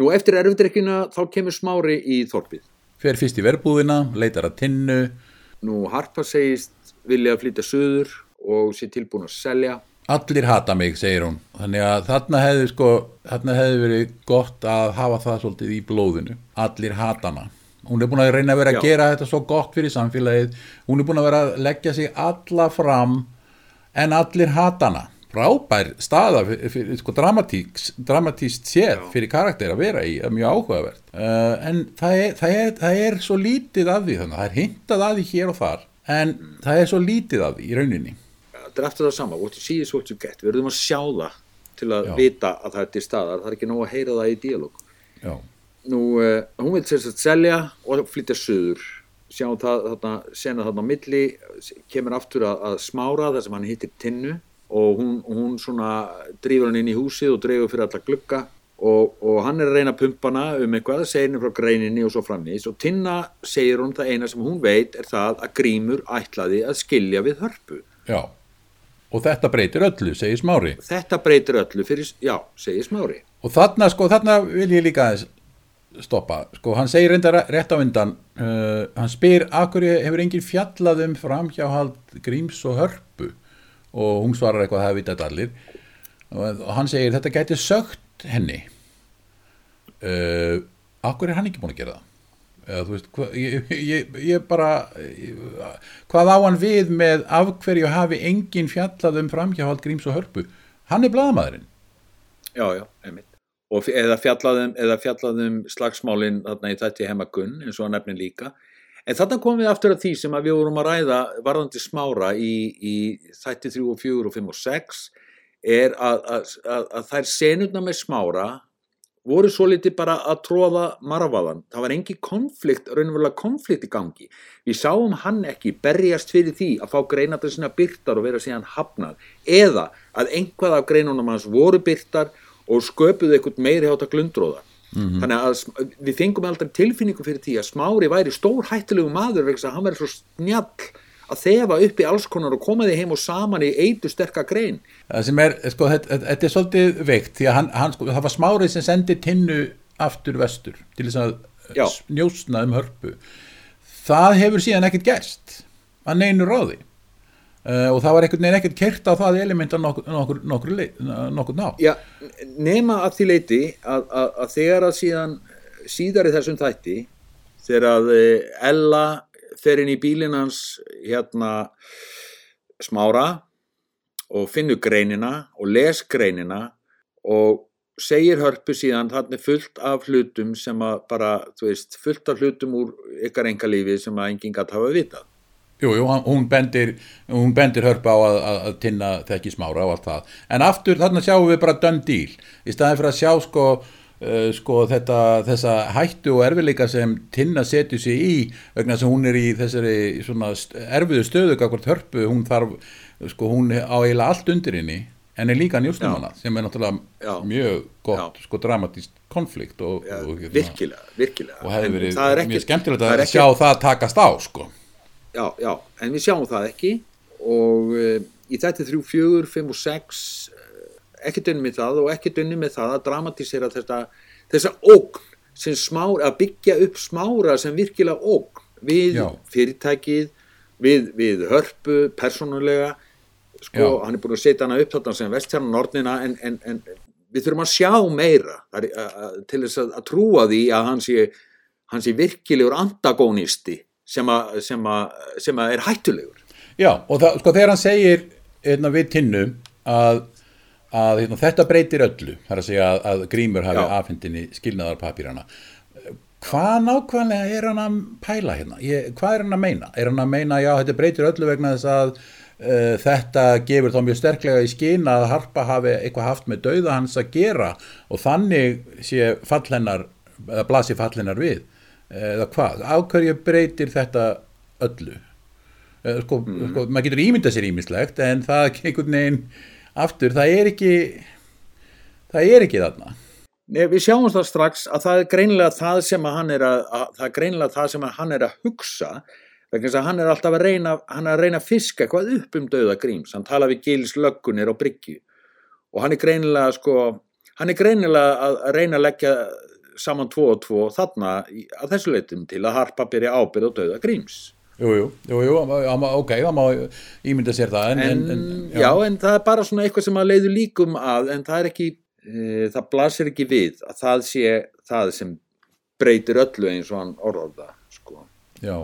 Nú eftir erfdrekkina þá kemur smári í þorpið fer fyrst í verbúðina, leitar að tinnu. Nú Harpa segist vilja að flytja söður og sé tilbúin að selja. Allir hata mig, segir hún. Þannig að þarna hefði sko þarna hefði verið gott að hafa það svolítið í blóðinu, allir hata hana. Hún er búin að reyna að vera að Já. gera þetta svo gott fyrir samfélagið, hún er búin að vera að leggja sig alla fram en allir hata hana frábær staða fyrir, sko, dramatíst séð fyrir karakter að vera í, það er mjög áhugavert. Uh, en það er, það, er, það er svo lítið af því þannig, það er hintað að því hér og þar en það er svo lítið af því í rauninni. Er eftir það sama, what you see is what you get. Við verðum að sjá það til að Já. vita að það er til staðar, það er ekki nóg að heyra það í díalóg Nú, uh, hún vil sérst að selja og flytja söður. Sjáum það, þarna, sena þarna milli, kemur aftur að, að smára þar sem hann hittir tinnu og hún, hún svona drífur hann inn í húsið og dreifur fyrir alla glugga og, og hann er að reyna að pumpa hana um eitthvað, segir henni frá greininni og svo framvís og Tinna segir hún það eina sem hún veit er það að Grímur ætlaði að skilja við hörpu. já og þetta breytir öllu, segir Smári Þetta breytir öllu fyrir, já, segir smári. og þarna sko, þarna vil ég líka stoppa, sko, hann segir reynda rétt á undan, uh, hann spyr akkur hefur enginn fjallað um framhjáhald gríms og hörpu og hún svarar eitthvað, það veit allir. Og hann segir þetta gæti sögt henni. Uh, akkur er hann ekki búin að gera það? Eða veist, hva, ég, ég, ég bara ég, hvað á hann við með af hverju hafi enginn fjallað um framhjáhald gríms og hörpu? Hann er bladamæðurinn Já, já, einmitt. Og eða fjallaðum, eða fjallaðum slagsmálinn þarna í þætti hemagunn eins og hann nefnir líka en þarna komum við aftur að því sem að við vorum að ræða varðandi smára í, í þætti 3 og 4 og 5 og 6 er að, að, að, að þær senurna með smára voru svo litið bara að tróða marfaðan. Það var engi konflikt, raunverulega konflikt í gangi. Við sáum hann ekki berjast fyrir því að fá greinatar sinna byrtar og vera síðan hafnað eða að einhvað af greinunum hans voru byrtar og sköpuðu eitthvað meiri hátta glundróða. Mm -hmm. Þannig að við fengum aldrei tilfinningu fyrir því að smári væri stór hættilegu maður vegna að hann væri svo snjall að þefa upp í alls konar og koma því heim og saman í eitu sterkar grein. Það sem er, sko, þetta, er svolítið veikt því að hann, hann sko, það var smárið sem sendi tinnu aftur vestur til þess að Já. njósna um hörpu. Það hefur síðan ekkert gerst að neinu ráði og það var einhvern veginn ekkert kert á það elementa nokkur, nokkur, nokkur, nokkur ná. Já, nema að því leiti að, að, að þegar að síðan síðar í þessum þætti þegar að eh, Ella fer inn í bílinn hans hérna smára og finnur greinina og les greinina og segir hörpu síðan þannig fullt af hlutum sem að bara, þú veist, fullt af hlutum úr ykkar enga lífi sem að enginn gæti hafa vitað. Jú, jú, hún bendir, hún bendir hörpu á að, að, að tinna þekki smára og allt það. En aftur þarna sjáum við bara done deal. Í staðin fyrir að sjá sko Uh, sko þetta, þessa hættu og erfileika sem Tinna setur sig í vegna sem hún er í þessari st erfiðu stöðu kakvart hörpu, hún þarf sko hún á eiginlega allt undir henni en er líka njósnumana sem er náttúrulega Já. mjög gott Já. sko dramatíst konflikt og, Já, og, virkilega, virkilega. og En verið er mjög skemmtilegt að ekkert- sjá það takast á sko Já, já, en við sjáum það ekki og uh, í þetta 3, 4, 5 og 6 uh, ekki dönni með það og ekki dönni með það að dramatísera þetta, þessa ógn sem smár, að byggja upp smára sem virkilega ógn við Já. fyrirtækið, við, við hörpu, persónulega sko, Já. hann er búin að setja hana upp þarna sem vestjarnan orðnina en, en, en við þurfum að sjá meira til þess að, að trúa því að hann sé, hann sé virkilegur antagónisti sem, að, sem, að, sem að er hættulegur Já, og það, sko þegar hann segir hérna, við tinnu að, að hérna, þetta breytir öllu þar að segja að, að Grímur hafi afhendinni skilnaðarpapírana hvað nákvæmlega er hann að pæla hérna? Ég, hvað er hann að meina? Er hann að meina, já, þetta breytir öllu vegna þess að uh, þetta gefur þá mjög sterklega í skinn að Harpa hafi eitthvað haft með dauða hans að gera og þannig sé fall hennar, eða blasi fall hennar við eða hvað? Á hverju breytir þetta öllu? Sko, sko, maður getur ímyndað sér ímislegt en það er einhvern veginn aftur, það er ekki það er ekki þarna. Nei, við sjáum það strax að það er greinilega það sem að hann er að, að það er greinilega það sem að hann er að hugsa vegna þess að hann er alltaf að reyna hann er að reyna að fiska eitthvað upp um dauða gríms hann tala við gils löggunir á bryggju. Og hann er greinilega sko hann er greinilega að reyna að leggja saman tvo og tvo þarna í- að þessu leitum til að harpa byrja ábyrð á dauða gríms Jú, jú, jú, ok, það má ímynda sér það en, en, en, já. en það er bara svona eitthvað sem að leiður líkum að en það er ekki e, það blasir ekki við að það sé það sem breytir öllu eins og hann orðar það sko. já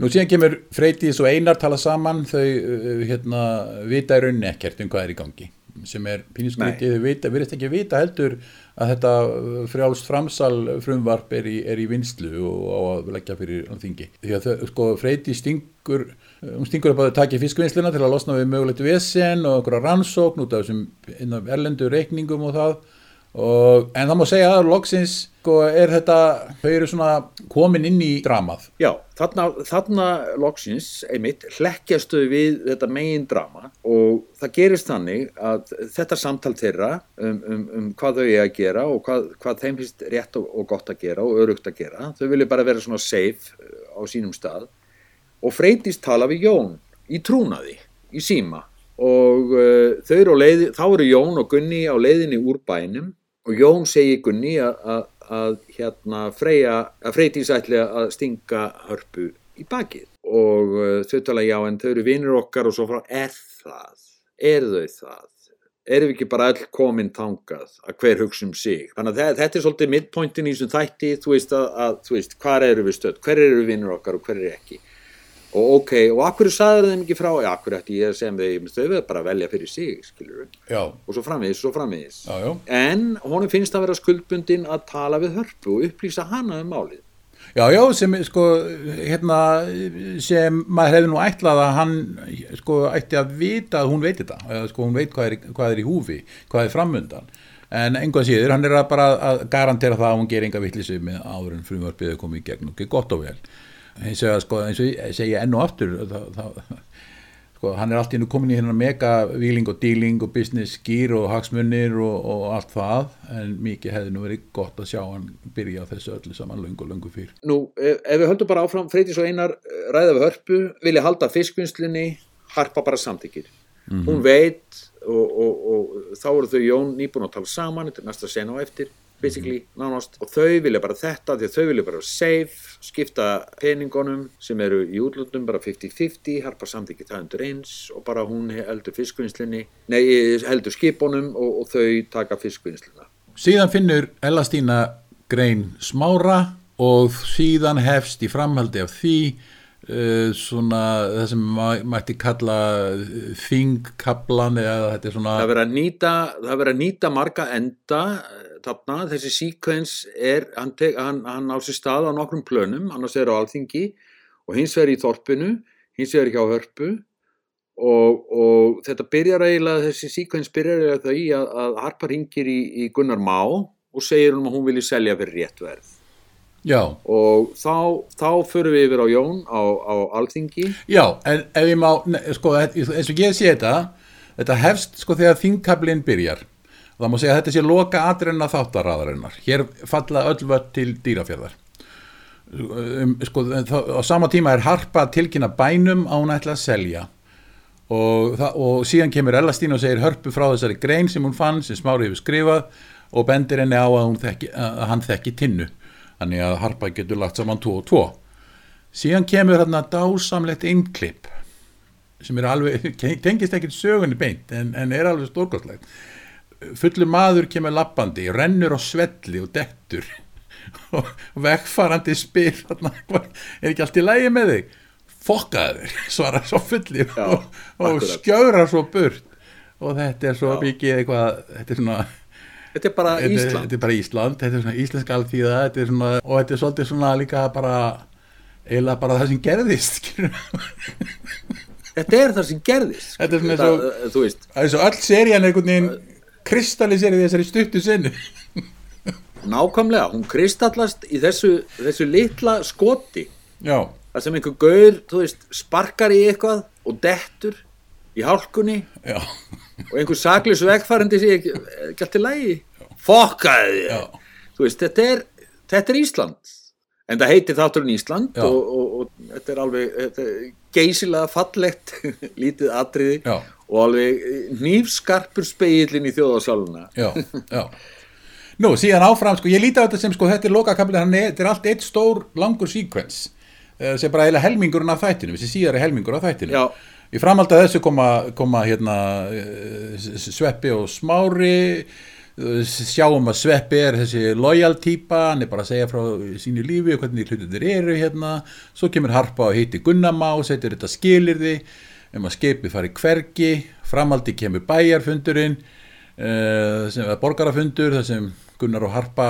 Nú síðan kemur Freydís og Einar tala saman þau uh, hérna vita í rauninni ekkert um hvað er í gangi sem er píniskrítið, þau virðist ekki vita heldur að þetta uh, frjálst framsal frumvarp er í, er í vinslu og á að leggja fyrir þingi. Því að þau, sko, Freydís stingur, uh, hún stingur upp að þau taki fiskvinnsluna til að losna við mögulegt vesen og einhverja rannsókn út af þessum erlendu reikningum og það og, en það má segja að loksins sko, er þetta, þau eru svona komin inn í dramað. Já, þarna, þarna loksins einmitt hlekkjastu við þetta megin drama og það gerist þannig að þetta samtal þeirra um, um, um hvað þau er að gera og hvað, hvað þeim finnst rétt og, og gott að gera og örugt að gera, þau vilja bara vera svona safe uh, á sínum stað og Freydís tala við Jón í trúnaði, í síma og uh, þau eru á leiði, þá eru Jón og Gunni á leiðinni úr bænum og Jón segir Gunni að- að að hérna Freyja, að Freydís ætli að stinga hörpu í bakið. Og uh, þau tala já en þau eru vinnur okkar og svo frá er það, er þau það? Erum við ekki bara all komin þangað að hver hugsa um sig? Þannig að þetta er svolítið midpointin í þessum þætti þú veist að, að þú veist, hvar eru við stödd? Hver eru við vinnur okkar og hver eru ekki og ok, og akkur sagður þeim ekki frá? Já, akkur ætti ég að segja þeim þau verður bara að velja fyrir sig, skilur og svo framvegis, svo framvegis. Já, já. en honum finnst að vera skuldbundin að tala við hörpu og upplýsa hana um málið. Já, já, sem sko, hérna, sem maður hefði nú ætlað að hann, sko, ætti að vita að hún veit þetta, eða sko, hún veit hvað er, hvað er í húfi, hvað er framundan, en einhvað síður, hann er að bara að garantera það að hún ger enga vittlisi með áður en frumvarpið Eins og, sko, eins og ég segja enn og aftur, það, það, sko, hann er allt í nú komin í hérna mega víling og díling og business skýr og hagsmunir og, og allt það en mikið hefði nú verið gott að sjá hann byrja á þessu öllu saman löngu og löngu fyrr. Nú, ef, ef við höldum bara áfram Freydís og Einar eh, ræða við hörpu vilja halda fiskvinnslinni harpa bara samtykkir hún veit og, og, og þá eru þau Jón nýbúin að tala saman þetta er næsta sena á eftir basically, nánast, og þau vilja bara þetta því að þau vilja bara safe, skipta peningunum sem eru í útlöndum bara 50-50, harpa samþykki það undir eins og bara hún heldur fiskvinnslinni nei, heldur skipunum og, og þau taka fiskvinnslina Síðan finnur Ella Stína grein smára og síðan hefst í framhaldi af því svona það sem mætti kalla þingkablan eða þetta er svona það verður að nýta, verður að nýta marga enda eh, þarna, þessi síkvens er, hann, hann, hann á sér stað á nokkrum plönum, annars er á alþingi og hins vegar í þorpinu, hins vegar ekki á hörpu. Og, og þetta byrjar eiginlega, þessi síkvens byrjar eiginlega það í að, að Harpa ringir í, í Gunnar Má og segir hún að hún vilji selja fyrir rétt verð Já, og þá, þá förum við yfir á Jón á, á alþingi. Já, en ef ég má ne- sko, eins og ég sé þetta þetta hefst sko þegar þingkablin byrjar. Og það má segja að þetta sé loka atrenna þáttaraðarinnar. Hér falla öll vött til dýrafjörðar um, sko, þá, á sama tíma er harpa tilkynna bænum að hún ætla að selja. Og, það, og síðan kemur Ellastín og segir hörpu frá þessari grein sem hún fann sem Smári hefur skrifað og bendir henni á að, þekki, að hann þekki tinnu þannig að harpa getur lagt saman 2 og 2 síðan kemur hérna dásamlegt innklipp sem er alveg, tengist ekkert sögunni beint en, en er alveg stórkostlegt. Fullur maður kemur lappandi rennur á svelli og dettur. Og vegfarandi spyr þarna, "Hvað, er ekki allt í lægi með þig? Fokkaði þér, svarar svo fulli Já, og, og skjörar svo burt. Og þetta er svo Já. mikið eitthvað þetta er svona þetta er bara þetta, Ísland. þetta er bara Ísland, þetta er svona íslensk alþýða. Þetta er svona, og þetta er svolítið svona líka bara eiginlega bara það sem gerðist þetta er það sem gerðist Þetta er svona eins eh, þú veist, það er svo öll serían einhvern veginn kristalliserið þessari stuttu sinni. Nákvæmlega hún kristallast í þessu, þessu litla skoti. Já, það sem einhver gaur, þú veist, sparkar í eitthvað og dettur í hálkunni já, og einhver saklis vegfærandi sé ekki, ekki allt í lagi? Fokkaði veist, þetta er, þetta er Ísland. En það heitir þátturinn Ísland og, og, og þetta er alveg þetta er geysilega fallegt lítið atriði já, og alveg nýfskarpur speillin í þjóðasáluna já, já. Nú, síðan áfram, sko, ég líti á þetta sem sko, þetta er lokakapli, hann er, þetta er allt eitt stór langur síkvens sem bara eiginlega helmingurinn af þættinu, þessi síðari helmingur af þættinu Já. Í framhaldi að þessu koma, koma hérna eh, Sveppi og Smári. Eh, sjáum að Sveppi er þessi loyal típa, hann er bara að segja frá sínu lífi og hvernig hlutinir eru hérna, svo kemur Harpa og hitti Gunnamá, setur þetta skilirði um að skeipi fari hvergi. Framhaldi kemur bæjarfundurinn uh, sem er borgarafundur þar sem Gunnar og Harpa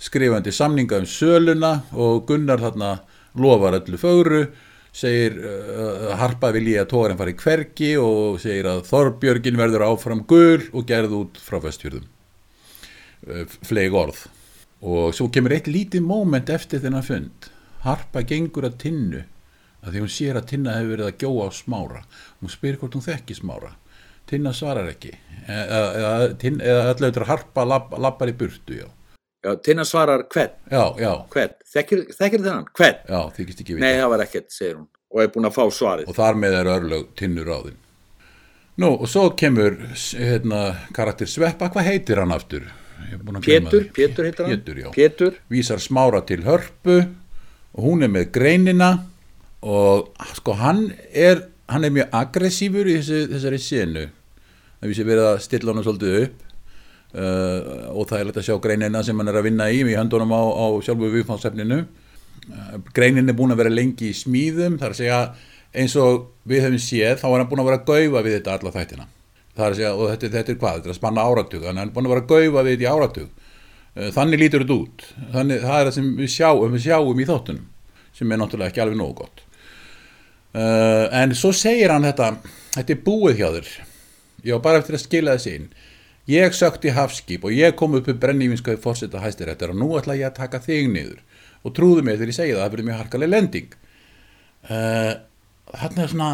skrifandi samninga um söluna og Gunnar þarna lofar öllu fögru segir uh, Harpa vilji að tógarinn fari hvergi og segir að Þorbjörgin verður áfram gul og gerð út frá vestfjörðum. Uh, fleig orð. Og svo kemur eitt lítið moment eftir þennan fund. Harpa gengur að tinnu að því hún sér að tinna hefur verið að gjóa á smára. Hún spyr hvort hún þekki smára. Tinna svarar ekki. Eða, eða, Tinna- auðvitað Harpa lapp, lappar í burtu já, Já, Tina svarar hvern, já, já, hvern, þekkir, þennan, hvern? já þykist ekki vita. Nei, það var ekkert, segir hún, og er búin að fá svarið. og þar með er örlög tinnur ráðin. Nú, og svo kemur hérna, karakter Sveppa, hvað heitir hann aftur? Pétur. Pétur heitir hann. Pétur, já. Pétur, vísar smára til hörpu. Og hún er með greinina. Og sko hann er hann er mjög aggressífur í þessu, þessari senu. Það vísi verið að stilla hann svolítið upp uh, og það er lett að sjá greinina sem hann er að vinna í í höndunum á, á sjálfu viðfánsefninu uh, greinin er búin að vera lengi í smíðum þar að segja eins og við höfum séð þá er hann búin að vera að gaufa við þetta alla þættina. Það er að segja, og þetta, þetta er hvað, þetta er að spanna áratug. Þannig að hann er búin að vera að gaufa við þetta í áratug. Eh, þannig lítur þetta út. Þannig, það er það sem við sjáum, við sjáum í þáttunum sem er náttúrulega ekki alveg nógu gott. Uh, en svo segir hann þetta þetta ég sökti hafskip og ég kom upp upp brennífinskaði fórseta hæstiréttar og nú ætla ég að taka þig niður. Og trúðu mig þegar ég segi það, það verður mjög harkaleg lending. Uh, þarna er svona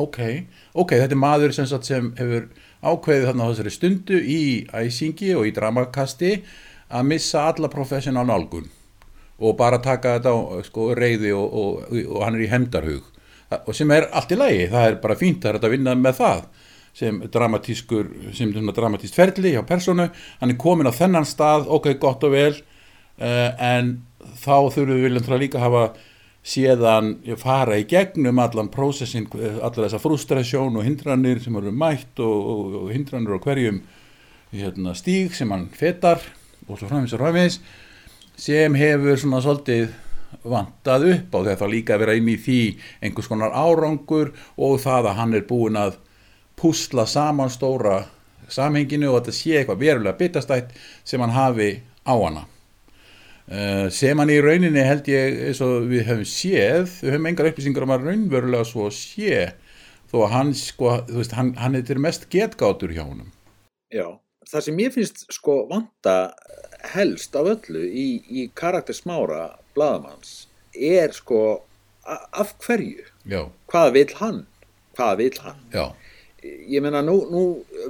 ok, ok, þetta er maður sem, sem hefur ákveðið þarna á þessari stundu í æsingi og í dramakasti að missa alla professional nálgun og bara taka þetta á sko, reyði og, og, og hann er í hemdarhug og sem er allt í lagi, það er bara fínt að vinna með það sem dramatískur, sem svona dramatíst ferli hjá personu, hann er komin á þennan stað, ok, gott og vel uh, en þá þurfum við viljum líka hafa séðan fara í gegnum allan prósessin, allar þessa frustrasjón og hindranir sem eru mætt og, og, og hindranir á hverjum hérna, stíg sem hann fetar og svo framins og framins sem hefur svona svolítið vantað upp á. Þá líka að vera inn í því einhvers konar árangur og það að hann er búin að púsla saman stóra samhenginu og þetta sé eitthvað verulega bitastætt sem hann hafi á hana. Uh, sem hann í rauninni held ég eins og við höfum séð, við höfum engar upplýsingar um að raunverulega svo sé þó að hann sko, veist, hann, hann er til mest getgátur hjá honum. Já, það sem ég finnst sko vanta helst af öllu í, í karakter smára bladamanns er sko af hverju, já, hvað vill hann? Hvað vill hann? Já, ég meina nú, nú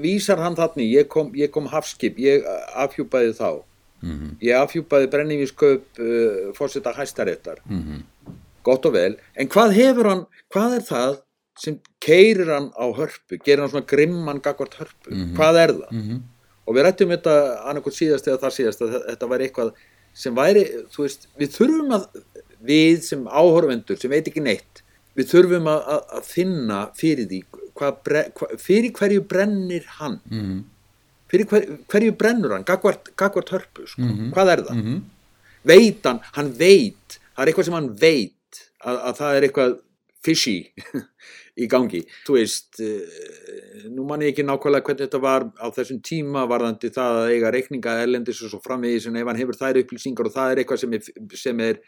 vísar hann þarna ég kom, ég kom hafskip ég afhjúpaði þá. Mhm, ég afhjúpaði brennivínsköp uh, fórseta hæstaréttar. Mhm. Gott og vel, en hvað hefur hann hvað er það sem keirir hann á hörpu, gerir hann svona grimman gagvart hörpu, Mhm. hvað er það? Mhm, og við rættum þetta annarkot síðast eða þar síðast að þetta væri eitthvað sem væri, veist, við þurfum að við sem áhorfendur sem veit ekki neitt, við þurfum að, að, að finna fyrir því hvað, fyrir hverju brennir hann? Mhm, fyrir hver, hverju brennur hann gagvart, gagvart hörpu, sko. Mhm. hvað er það? Mhm. Veit hann, hann veit það er eitthvað sem hann veit að, að það er eitthvað fishy í gangi, þú veist uh, nú man ég ekki nákvæmlega hvernig þetta var á þessum tíma varðandi það að eiga reikninga erlendis og svo framvegis en ef hann hefur þær upplýsingar og það er eitthvað sem er, sem er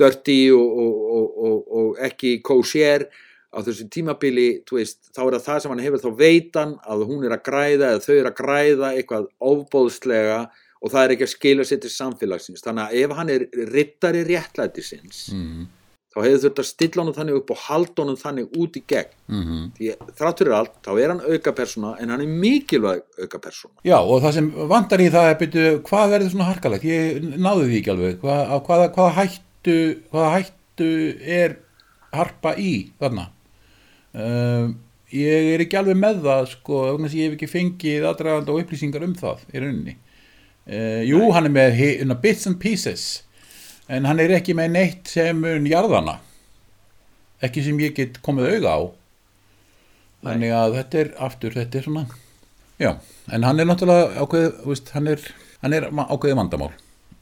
dirty og, og, og, og, og ekki kosher á þessu tímabili, veist, þá er það það sem hann hefur þá veitan að hún er að græða eða þau er að græða eitthvað ofbóðslega og það er ekki að skila sér til samfélagsins þannig að ef hann er rittari réttlætisins mhm, þá hefur þurft að stilla honum þannig upp og halda honum þannig út í gegn mhm því þrátt fyrir allt, þá er hann auka persóna en hann er mikilvæg auka persóna Já, og það sem vantar í það er byrju, hvað verður svona harkalegt? Ég náði því ekki alveg. Hvað, á hvaða, hvaða, hættu, hvaða hættu er harpa í þarna? Um, ég er ekki alveg með það, sko, ég hef ekki fengið aðdragandi og upplýsingar um það í rauninni. Uh, jú, hann er með hi- hérna, bits and pieces, en hann er ekki með neitt sem mun jarðana. Ekki sem ég get komið auga á. Þannig að þetta er aftur, þetta er svona Já, en hann er náttúrulega ákveðið, þú veist, hann er, hann er ákveðið vandamál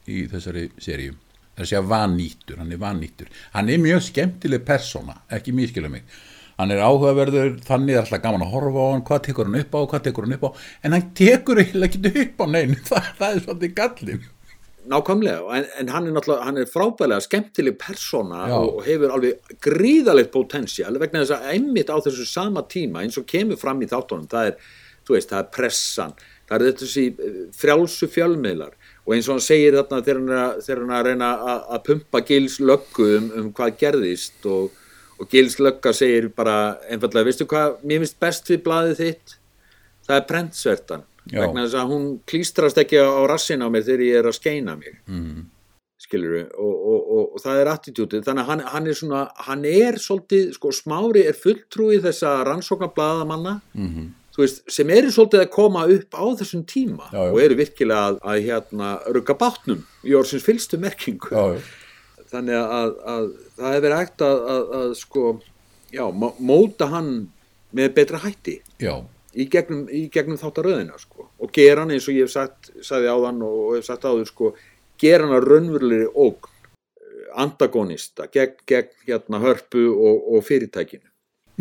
í þessari seríu. Það er að segja vannýttur, hann er vannýttur. Hann er mjög skemmtileg persóna, ekki mískilum mig. Hann er áhugaverður, þannig er alltaf gaman að horfa á hann, hvað tekur hann upp á, hvað tekur hann upp á, en hann tekur eiginlega ekki upp á neinu, það, það er svolítið gallin. nákvæmlega, en, en hann er náttúrulega hann er frábælega skemmtileg persóna Já. og, hefur alveg gríðalegt potensial vegna þess að einmitt á þessu sama tíma eins og kemur fram í þáttunum það er, veist, það er pressan. Það er þetta þessi eh, frjálsu fjölmiðlar. Og eins og hann segir þarna þegar hann er að, að reyna að, að pumpa Gils löggu um, um hvað gerðist og, og Gils lögga segir bara einfallega, veistu hvað, mér finnst best við blaðið þitt. Það er prentsvertan vegna þess að hún klístrast ekki á, rassin á mér þegar ég er að skeina mig. Mm. skilur og, og, og, og það er attitútið. Þannig að hann, hann er svona, hann er svolítið, sko, smári er fulltrúi þessa rannsóknar bladamanna Mm þú þú veist, sem eru svolítið að koma upp á þessum tíma Já, já. og eru virkilega að, að hérna rugga bátnum í orðsins fylstu merkingu. Já, þannig að, að það hefur hægt að, að, að sko, já, móta hann með betra hætti. Já, í gegnum, gegnum þáttaröðina sko. og gera hann eins og ég hef sagt sagði áðan og, og hef sagt áður sko, gera hann að raunverulegri ógn eh, antagonista gegn, gegn hérna hörpu og, og fyrirtækinu.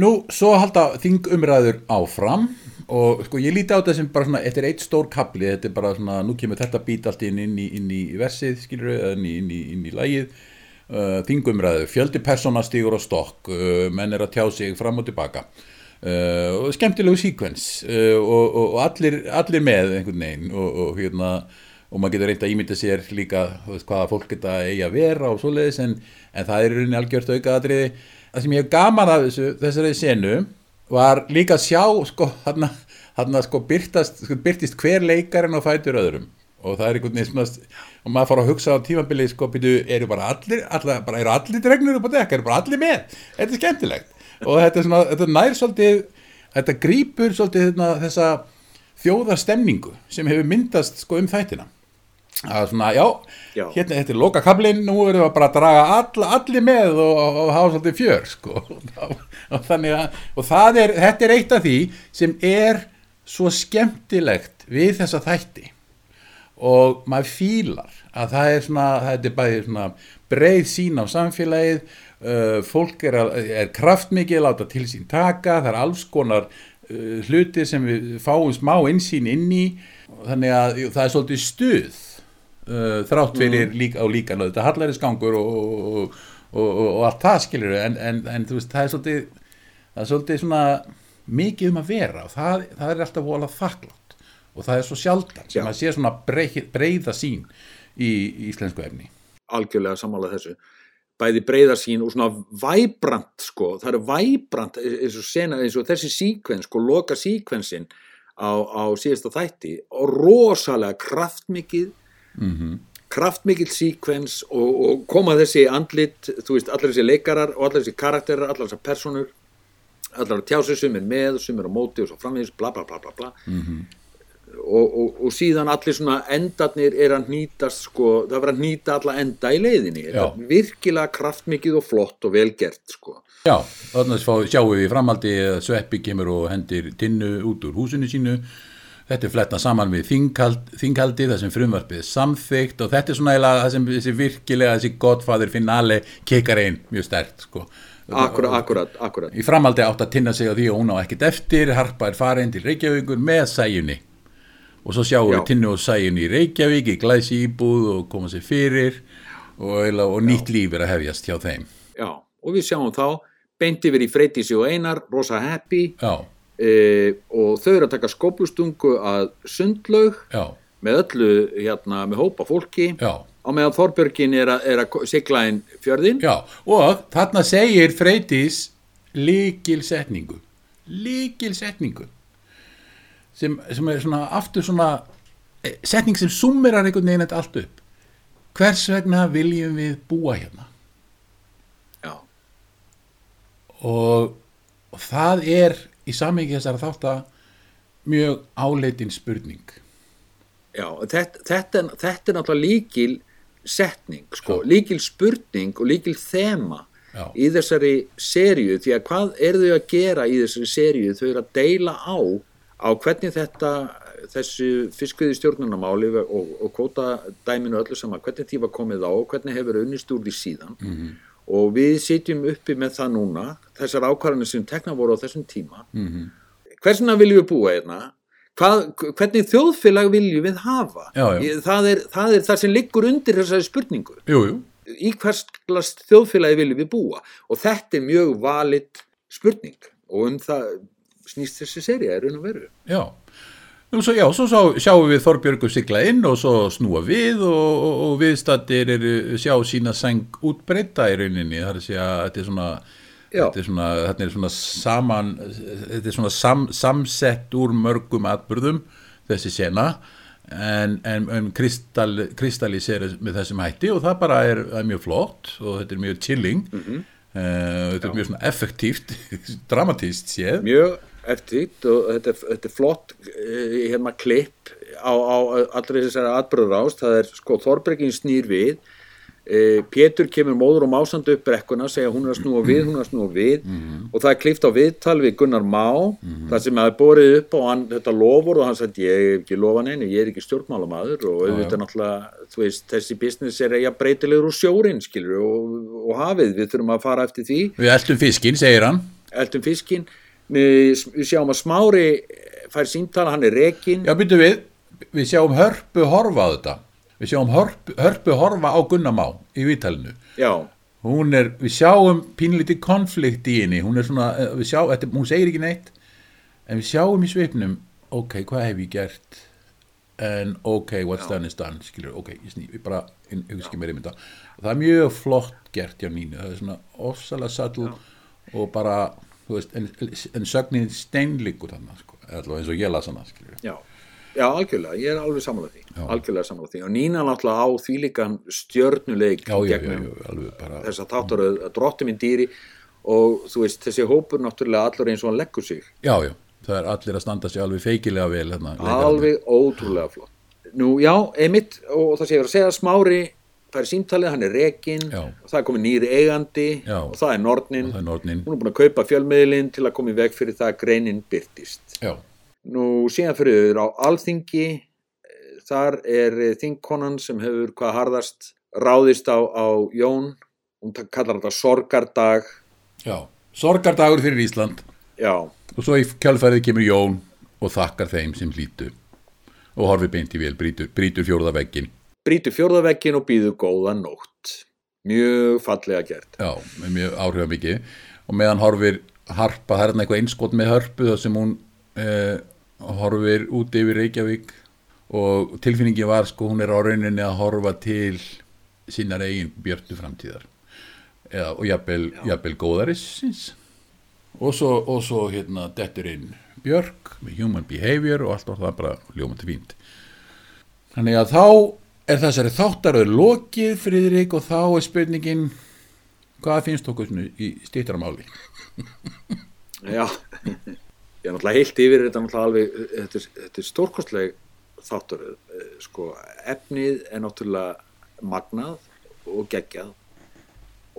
Nú, svo halda þingumræður áfram og sko ég líti á þetta sem bara svona, þetta er eitt stór kapli, þetta er bara svona, nú kemur þetta bít allt inn, inn, í, inn í versið, skilur við, inn í, inn í, inn í lægið, uh, þingumræður, fjöldi persóna stígur á stokk, uh, menn er að tjá sig fram og tilbaka. Uh, og skemmtilegu síkvens og, og, allir, allir með einhvern veginn og, og hérna, og maður getur reynt að ímynda sér líka veist, hvaða fólk geta eigi að vera og svoleiðis en, en það er í rauninni algjört aukaðatriði það sem ég hef gaman af þessu, þessari senu var líka að sjá sko, þarna, þarna sko, byrtast, sko, byrtist hver leikarinn og fætur öðrum og það er einhvern veginn svona og maður fór að hugsa á tímabili sko, eru bara allir, allir, bara, eru allir dregnur upp á dekk, eru bara allir með? Þetta er skemmtilegt. Og þetta er svona, þetta nær svolítið, þetta grípur svolítið þarna, þessa þjóðarstemningu sem hefur myndast sko um þættina. Að svona, já, Já. hérna þetta er loka kablin, nú erum við bara að draga all, allir með og, og, og hafa svolítið fjör sko. Og þannig að, og það er, þetta er eitt af því sem er svo skemmtilegt við þessa þætti og maður fílar að það er svona, það er bæði svona breið sín á samfélagið uh, fólk er, að- er kraftmikið láta til sín taka, það er alls konar uh, hluti sem við fáum smá insýn inn í. Þannig að það er svolítið stuð uh, þrátt fyrir líka á líkan þetta hallarisgangur og, og, og, og, og allt það skilur en, en, en þú veist, það er svolítið það er svolítið svona mikið um að vera og það, það er alltaf volað þakklátt og það er svo sjaldan sem að sé svona breið, breiða sín í, íslensku efni. Algjörlega sammála þessu. Bæði breyðarsýn og svona væbrant sko, það er væbrant eins og, sena, eins og þessi síkvens sko, loka síkvensin á, á síðasta þætti. Og rosalega kraftmikið mm -hmm. kraftmikill síkvens og, og koma þessi andlit, þú veist, allir þessi leikarar og allir þessi karakterar, allar þessar personur allar að tjá sig sum er með og sum er á móti og svo framvegis, bla bla bla bla bla og, og, og síðan allir svona endarnir er að nýtast sko, það verður að nýta alla enda í leiðinni. Virkilega kraftmikið og flott og vel gert sko. Já, þannig að sjáum við í framhaldi að Sveppi kemur og hendir tinnu út úr húsinu sínu. Þetta er fletna saman við þinghald, þinghaldi það sem frumvarpið er samþygt og þetta er svona eiginlega það sem þessi virkilega þessi godfather finale kekar einn mjög stert sko. akkurat, akkurat, akkurat. Í framhaldi átt að tinna sig á því að hún á ekkert eftir Harpa er farin til Reykjavíkur með sæjunni og svo sjáum Já. við tinnu og sæjunni í Reykjavík í glæsi íbúð og koma sér fyrir og, og nýtt líf er að hefjast hjá þeim. Já, og við sjáum þá beint yfir í Freydísi og Einar rosa happy e, og þau eru að taka skóplustungu að sundlaug já, með öllu, hérna, með hópa fólki. Já. Á meðan Þorbjörgin er að, er að sigla inn fjörðin Já, og þarna segir Freydís líkil setningu líkil setningu sem, sem er svona aftur svona eh, setning sem summerar einhvern veginn þetta allt upp. Hvers vegna viljum við búa hérna? Já, og, og það er í samengi þessara þátt að mjög áleitin spurning. Já þetta, þetta, er- þetta er náttúrulega líkil setning, sko, Já. líkil spurning og líkil þema Já. í þessari seríu, því að hvað eru þau að gera í þessari seríu, þau eru að deila á á hvernig þetta þessu fiskviði stjórnunamáli og, og kvóta dæminu öllu saman hvernig því var komið á og hvernig hefur unnist úr því síðan? -hmm. og við sitjum uppi með það núna þessar ákvarðanir sem tekna voru á þessum tíma. Mm -hmm. hversna viljum við búa hérna? Hvað, hvernig þjóðfélag viljum við hafa? Já, já. Það, er, það er það sem liggur undir þessari spurningu. Jú, jú, í hvers glast þjóðfélagi viljum við búa? Og þetta er mjög valit spurning. Og um það snýst þessi serið er raun og veru. Já, Nú, svo, já, svo sá, sjáum við Þorbjörgu sigla inn og svo snúa við og, og, og viðstattir eru sjá sína sæng útbreyta í rauninni, það er að segja að þetta er svona, Já. þetta er svona, þetta er svona saman, þetta er svona sam, samsett úr mörgum atburðum þessi sena. En, en, en kristall, kristalliserir með þessum hætti og það bara er, er mjög flott og þetta er mjög chilling. Mm -hmm. þetta er mjög svona effektíft dramatíst séð. Mjög eftir og þetta, er- þetta er flott eh, hérna klipp á, á allri þessari atbyrður ást það er sko Þorbergin snýr við. E, Pétur kemur móður og másandi upp brekkuna segja hún er að snúa við, hún er að snúa við. Og það er klift á viðtal við Gunnar Má það sem það er borið upp og hann, þetta lofur og hann sagði ég hef ekki lofa neinu, ég er ekki stjórnmálamaður. Og auðvitað náttúrulega, veist, þessi business er eiga breytilegur úr sjórin skilur og, og hafið, við þurfum að fara eftir því. Við eldum fiskinn, segir hann. eldum fiskinn við, við sjáum að Smári fær símtala, hann er rekin Já, byrju við, við sjáum hörpu horfa á þetta. Við sjáum hörpu, hörpu horfa á Gunnamá í viðtalinu. já, Hún er, við sjáum pínlítið konflikt í henni, hún er svona, eh, við sjá, þetta, hún segir ekki neitt, en við sjáum í svipnum, ok, hvað hef ég gert? En ok, what's done is done, skilur, ok, ég sný, við bara, ég hugski mér um þetta. Það er mjög flott gert hjá Nínu, það er svona ofsalega subtle og bara, veist, en, en sögnin steinlíkur þannig, sko, eins og ég las skilur. já. Já, algjörlega, ég er alveg sammála því algjörlega sammála því. Og Nína náttúrulega á því líkan stjörnuleik Já, já, já, gegnum já, alveg bara, þess að þáttur að drotti minn dýri og þú veist, þessi hópur náttúrulega allur eins og hann leggur sig. Já, já, það er allir að standa sig alveg feikilega vel, hérna, alveg ótrúlega flott. Nú, já, einmitt og það sé var að segja Smári fær símtalið, hann er rekin það er komið nýri eigandi Já. og það er Nornin. Nornin, hún er búin að kaupa fjölmiðlinn til að koma í veg fyrir það að greinin byrtist já, Nú síðan fyrir á alþingi, þar er þingkonan sem hefur hvað harðast ráðist á, á Jón, hún kallar þetta sorgardag, já, sorgardagur fyrir Ísland. já, Og svo í kjálfærið kemur Jón og þakkar þeim sem hlýtu og horfir beint í vel, brýtur, brýtur fjórða veggin. Brýtur fjórðavekkin og býður góða nótt. Mjög fallega gert. Já, mjög áhrifa mikið. Og meðan horfir harpa, það er þarna eitthvað einskot með hörpu þar sem hún eh, horfir út yfir Reykjavík og tilfinningi var sko, hún er á rauninni að horfa til sínar eigin björtu framtíðar. Eða, og jafnvel, jafnvel góðarissins. Og svo, og svo hérna dettur inn Björk með human behavior og allt var það bara ljómandi fínt. Þannig að þá er þessari þáttaröður lokið, Friðrik, og þá er spurningin, hvað finnst okkur í stýttaramáli? Já, ég er náttúrulega heilt yfir þetta náttúrulega alveg, þetta er, er stórkostleg þáttur, eh, sko, efnið er náttúrulega magnað og geggjað.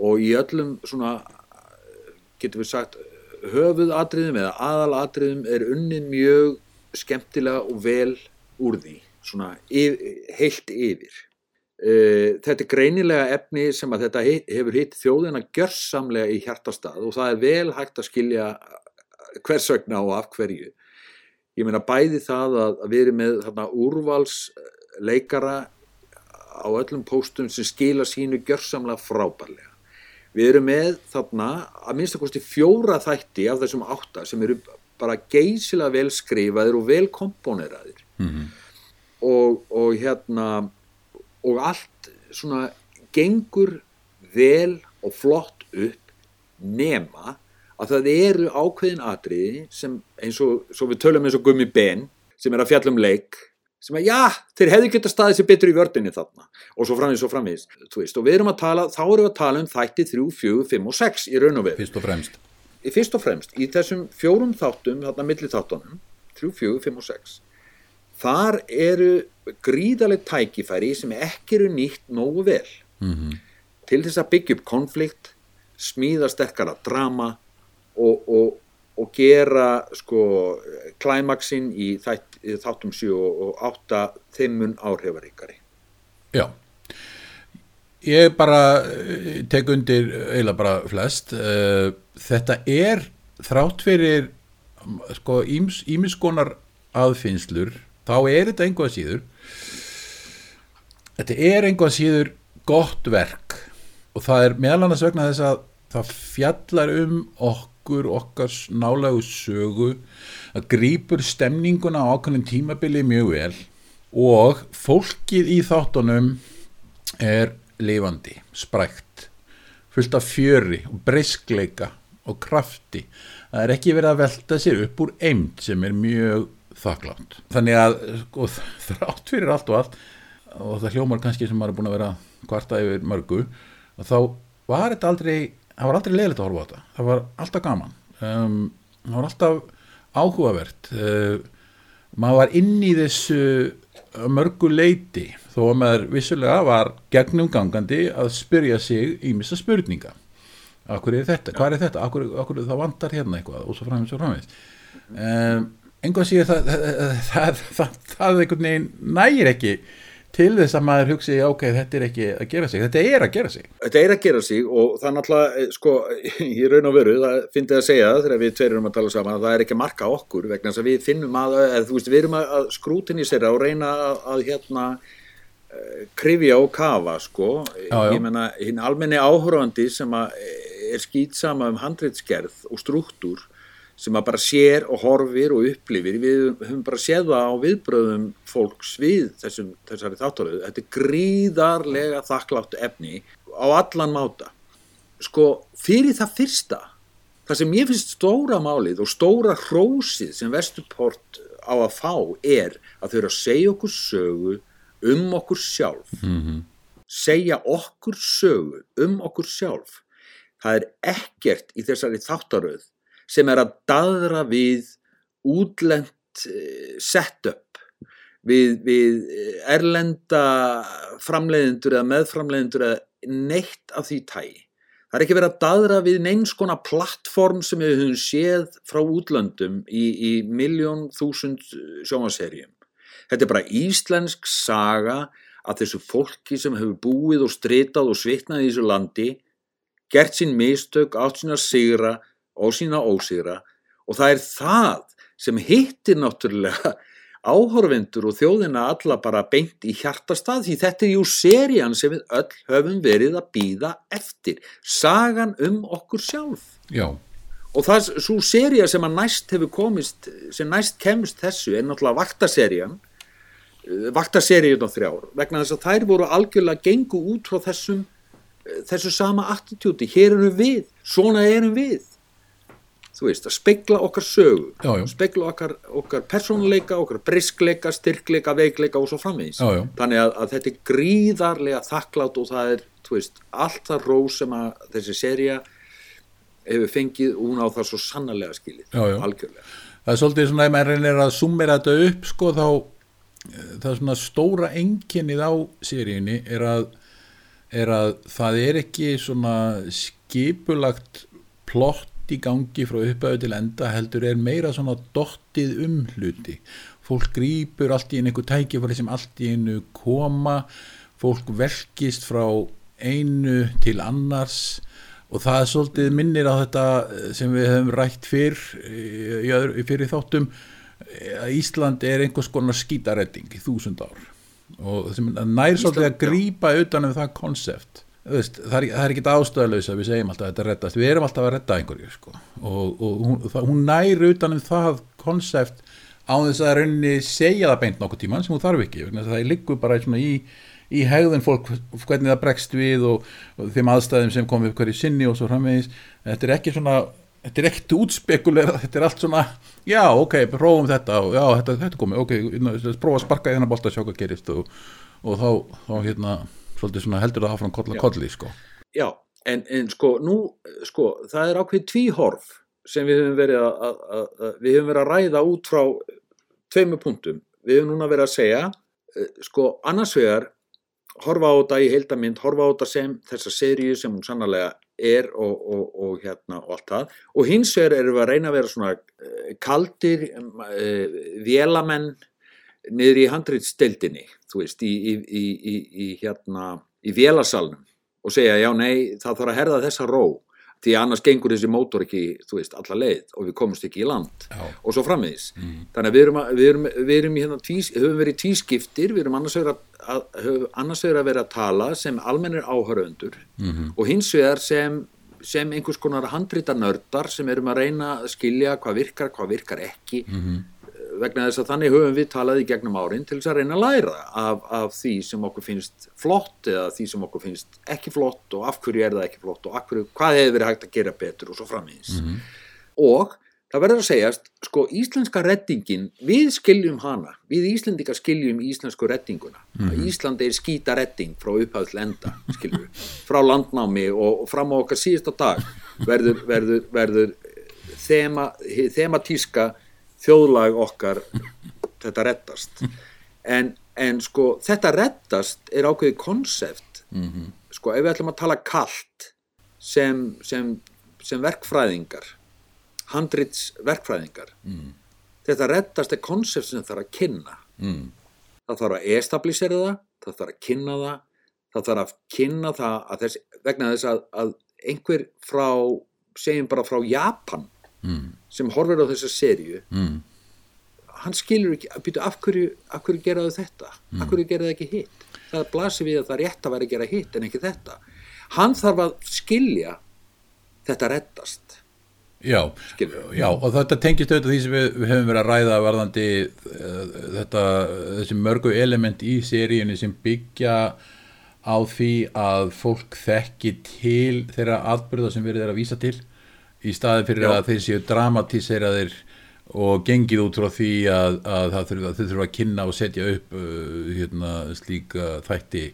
Og í öllum svona, getum við sagt, höfuðatriðum eða aðalatriðum er unnið mjög skemmtilega og vel úr því, svona heilt yfir. Uh, þetta er greinilega efni sem að þetta he- hefur hitt þjóðina gjörsamlega í hjartastað og það er vel hægt að skilja hvers vegna og af hverju. Ég meina bæði það að, við erum með þarna, úrvals leikara á öllum póstum sem skila sínu gjörsamlega frábærlega. Við erum með þarna að minnsta kosti fjóra þætti af þessum átta sem eru bara geysilega vel skrifaðir og vel komponeraðir og, og hérna og allt svona gengur vel og flott upp nema að það eru ákveðin atriði sem eins og, svo við tölum eins og Gummi Ben sem er að fjalla um leik sem að já, þeir hefðu geta staðið sér betur í vördinni þarna og svo framvegis og veist, og við erum að tala, þá erum við að tala um þætti 3, 4, 5 og 6 í raun og veru Fyrst og fremst. fyrst og fremst í þessum fjórum þáttum, þarna milli þáttunum 3, 4, 5 og 6 þar eru gríðaleg tækifæri sem ekki eru nýtt nógu vel Mm til þess að byggja upp konflikt smíða sterkara drama og, og, og gera sko klæmaksinn í þætt, þáttum 7 og, og 8 þeimun áhrifaríkari Já. Ég bara eh, tek undir eiginlega bara flest. Eh, Þetta er þrátt fyrir sko ímiskonar aðfinnslur, þá er þetta einhvað síður. Þetta er einhvað síður gott verk og það er meðal annars vegna þess að það fjallar um okkur, okkar nálagu sögu, að grípur stemninguna á ákveðnum tímabili mjög vel og fólkið í þáttunum er lifandi, sprækt, fullt af fjöri og breyskleika og krafti. Það er ekki verið að velta sér upp úr eimt sem er mjög þakklátt. Þannig að sko, þrátt fyrir allt og allt og það hljómar kannski sem maður er búin að vera kvarta yfir mörgu og þá var þetta aldrei það var aldrei leiðilegt að horfa á þetta. Það var alltaf gaman. Um, það var alltaf áhugavert. Uh, maður var inn í þessu mörgu leiti þó að maður vissulega var gegnum gangandi að spyrja sig ímissa spurninga. Akkur er þetta, hvað er þetta, akkur, akkur það vantar hérna eitthvað? Og svo framins og framins um, einhvað séu það það, það, það, einhvern veginn nægir ekki til þess að maður hugsi ok, þetta er ekki að gera sig, þetta er að gera sig Þetta er að gera sig og það er náttúrulega sko, í raun og veru, það finnst ég að segja þegar við tveir erum að tala saman að það er ekki að marka okkur vegna þess að við finnum að, eða, þú veist, við erum að skrútin í sér og reyna að, að hérna krifja og kafa sko, Já, já. ég menna hinn almenni áhörandi sem að er skýtsama um handreitsgerð og struktúr sem að bara sér og horfir og upplifir, við höfum bara séð það á viðbröðum fólks við þessum, þessari þáttaröðu, þetta er gríðarlega þakkláttu efni á allan máta. Sko, fyrir það fyrsta, það sem ég finnst stóra málið og stóra hrósið sem Vesturport á að fá er að þau eru að segja okkur sögu um okkur sjálf, mm -hmm. segja okkur sögu um okkur sjálf. Það er ekkert í þessari þáttaröð sem er að daðra við útlent eh, setup við, við eh, erlenda framleiðendur eða meðframleiðendur eða neitt af því tægi. Það er ekki verið að daðra við neins konar plattform sem við höfum séð frá útlöndum í, í miljón þúsund sjómaserjum. Þetta er bara íslensk saga að þessu fólki sem hefur búið og stritað og svitnað í þessu landi, gert sín mistök, átt sína sigra og sína ósigra og það er það sem hittir náttúrulega áhorfendur og þjóðina alla bara beint í hjartastað því þetta er jú serían sem við öll höfum verið að býða eftir. Sagan um okkur sjálf. Já, Og það, svo seria sem að næst hefur komist, sem næst kemst þessu er náttúrulega vaktaserían, vaktaseríun á þrjár, vegna þess að þær voru algjörlega gengu út frá þessum, eh, þessu sama attitúti. Hér erum við, svona erum við. Þú veist, að spegla okkar sögu, Já, já. spegla okkar, okkar persónuleika, okkar briskleika, styrkleika, veikleika og svo framvegis. Já, já. Þannig að, að þetta er gríðarlega þakklátt og það er, þú veist, allt það rós sem að þessi seria hefur fengið og hún á það svo sannarlega skilið, algjörlega. það er svolítið svona ef maður reynir að summera þetta upp sko þá eh, það svona stóra enginnið á seríunni er að, er að það er ekki svona skipulagt plott í gangi frá upphæðu til enda heldur er meira svona dottið um hluti. Fólk grýpur allt í einu einhver tækifæri sem allt í einu koma. Fólk verkist frá einu til annars. Og það er svolítið minnir á þetta eh, sem við hefum rætt fyrr eh, fyrir þáttum eh, að Ísland er einhvers konar skítaredding í þúsund ár. Og nær svolítið að Ísland, já. grípa utan um það konsept Veist, það, er, er ekki ástæðalaus að við segjum alltaf að þetta reddast, við erum alltaf að redda einhverju sko. og, og hún, það, hún nær utan um það konsept á þess að rauninni segja það beint nokkuð tíman sem hún þarf ekki, það liggur bara svona í, í hegðun fólk hvernig það bregst við og, og þeim aðstæðum sem kom upp hverju sinni og svo framvegis þetta er ekki svona þetta er ekkert útspekulega, þetta er allt svona já, ok, prófum þetta já, þetta, þetta komið, ok, prófa að sparka í þennan gerist og, og þá, þá hérna, svolítið svona heldur það áfram kolla Já. kolli, sko Já, en, en sko, nú, sko, það er ákveð tvíhorf sem við höfum verið að, að, að, að við höfum verið að ræða út frá tveimur punktum. Við höfum núna verið að segja, eh, sko, annars vegar horfa á þetta í heildamind, horfa á þetta sem þessa seríu sem hún sannarlega er og, og, og hérna og allt það og hins vegar erum við að reyna að vera svona eh, kaldir uh, vélamenn niður í handrýtstildinni, þú veist, í, í, í, í, í hérna, í vélasalnum og segja, já, nei, það þarf að herða þessa ró, því annars gengur þessi mótor ekki, þú veist, alla leið og við komumst ekki í land Já. og svo frammiðis. Mm. Þannig að við erum, við erum, við erum hérna tvís, höfum verið tvískiptir, við erum annars að, að, annars að vera að tala sem almennir áhöröndur Mhm. og hins vegar sem, sem einhvers konar handrita nördar sem erum að reyna að skilja hvað virkar, hvað virkar ekki Mhm. Vegna þess að þannig höfum við talað í gegnum árin til þess að reyna að læra af, af því sem okkur finnst flott eða því sem okkur finnst ekki flott og af hverju er það ekki flott og hverju, hvað hefur verið hægt að gera betur og svo framvegis. Mhm. og það verður að segjast sko íslenska reddingin, við skiljum hana við Íslendingar skiljum íslensku reddinguna. Að Ísland er skýta redding frá upphæð til enda, skiljum frá landnámi og, fram á okkar síðasta dag verður, verður, verður þema, hið þematíska þjóðlag okkar þetta reddast en, en sko þetta reddast er ákveðið konsept Mhm. sko ef við ætlum að tala kalt sem, sem, sem verkfræðingar handrits verkfræðingar Mm. þetta reddast er konsept sem þarf að kynna Mm. það þarf að establísera það það þarf að kynna það það þarf að kynna það að þess, vegna þess að, að einhver frá segjum bara frá Japan Mm. Sem horfir á þessa serju Mm. hann skilur ekki, byrja af hverju, af hverju geraðu þetta, af hverju geraðu ekki hitt? Það blasir við að það rétt að vera að gera hitt en ekki þetta. Hann þarf að skilja þetta reddast. Já, já, og þetta tengist auðvitað því sem við, við höfum verið að ræða varðandi uh, þetta, þessi mörgu element í seríunni sem byggja á því að fólk þekki til þeirra atbyrða sem verið er að vísa til í staði fyrir Já. að þeir séu dramatíseraðir og gengið út frá því að, að þau þurfa að kynna og setja upp uh, hérna, slíka þætti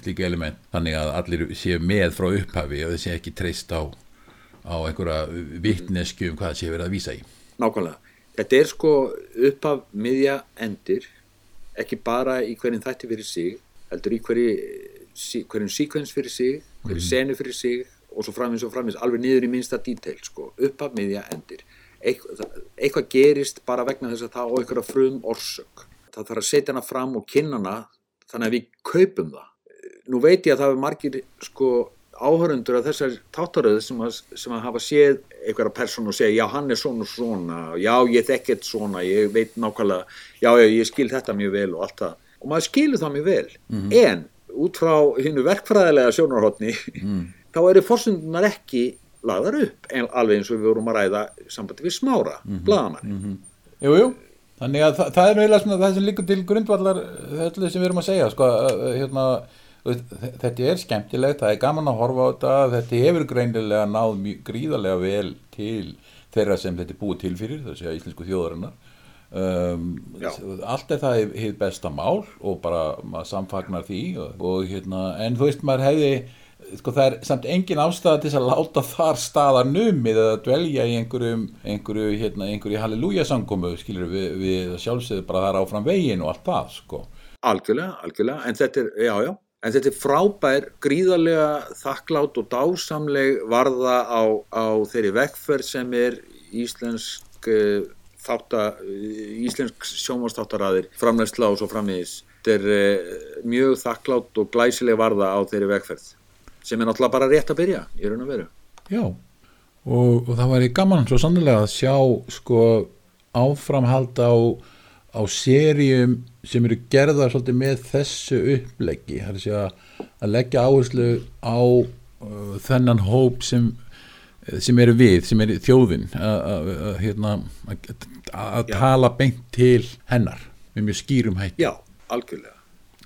slíka element, þannig að allir séu með frá upphafi og þeir séu ekki treyst á á einhverja vittnesku um hvað það sé verið að vísa í. nákvæmlega, þetta er sko uppaf miðja endir ekki bara í hverjum þætti fyrir sig heldur í hverju, sí- hverjum síkvens fyrir sig, hverju senu fyrir sig og svo framins og framins, alveg niður í minnsta dítel sko, uppaf miðja endir. Eitthvað, gerist bara vegna þess að það á einhverja frum orsök það þarf að setja hana fram og kynna hana þannig að við kaupum það. Nú veit ég að það er margir sko áhörundur af þessar tátaröð sem að, sem að hafa séð einhverja persónu og segja já hann er svona og svona já ég þekki þetta svona, ég veit nákvæmlega já já ég skil þetta mjög vel og allt það. Og maður skilur það mjög vel. En út frá hinnu verkfræðilega sjónarhóttni þá eru fórsundunar ekki lagðar upp en alveg eins og við vorum að ræða sambandi við smára, mm -hmm. Jú, jú. Þannig að það, það er eiginlega svona það sem líkur til grundvallar öllu sem við erum að segja, sko, uh, hérna, þú veist, þetta er skemmtilegt, það er gaman að horfa á þetta, þetta hefur greinilega náð mjög gríðarlega vel til þeirra sem þetta er búið til fyrir, það sé að íslensku þjóðarinnar. Um, allt er það hefð besta mál og bara maður samfagnar því og, og hérna, en þú veist maður hefði sko það er samt engin ástæða til að láta þar staða numið eða dvelja í einhverjum, einhverju, hérna, einhverju halleluja sangomu skilur við, við sjálfsögðu bara þar áfram veginn og allt það sko. Algjörlega, algjörlega en þetta er, já já, en þetta er frábær gríðarlega þakklátt og dásamleg varða á, á þeirri vekkferð sem er íslensk uh, þátta, uh, íslensk sjónvarstáttaraðir framlegsla og svo framvegis. Þetta er uh, mjög þakklátt og glæsileg varða á þeirri vekkferð sem er náttúrulega bara rétt að byrja í raun og veru. Já, og, og það væri gaman svo sannlega að sjá sko áframhald á, á seríum sem eru gerðar svolítið með þessu uppleggi, það er að að leggja áherslu á uh, þennan hóp sem sem eru við, sem eru þjóðin að, hérna, að, Já. tala beint til hennar með mjög skýrum hætti. Já, algjörlega.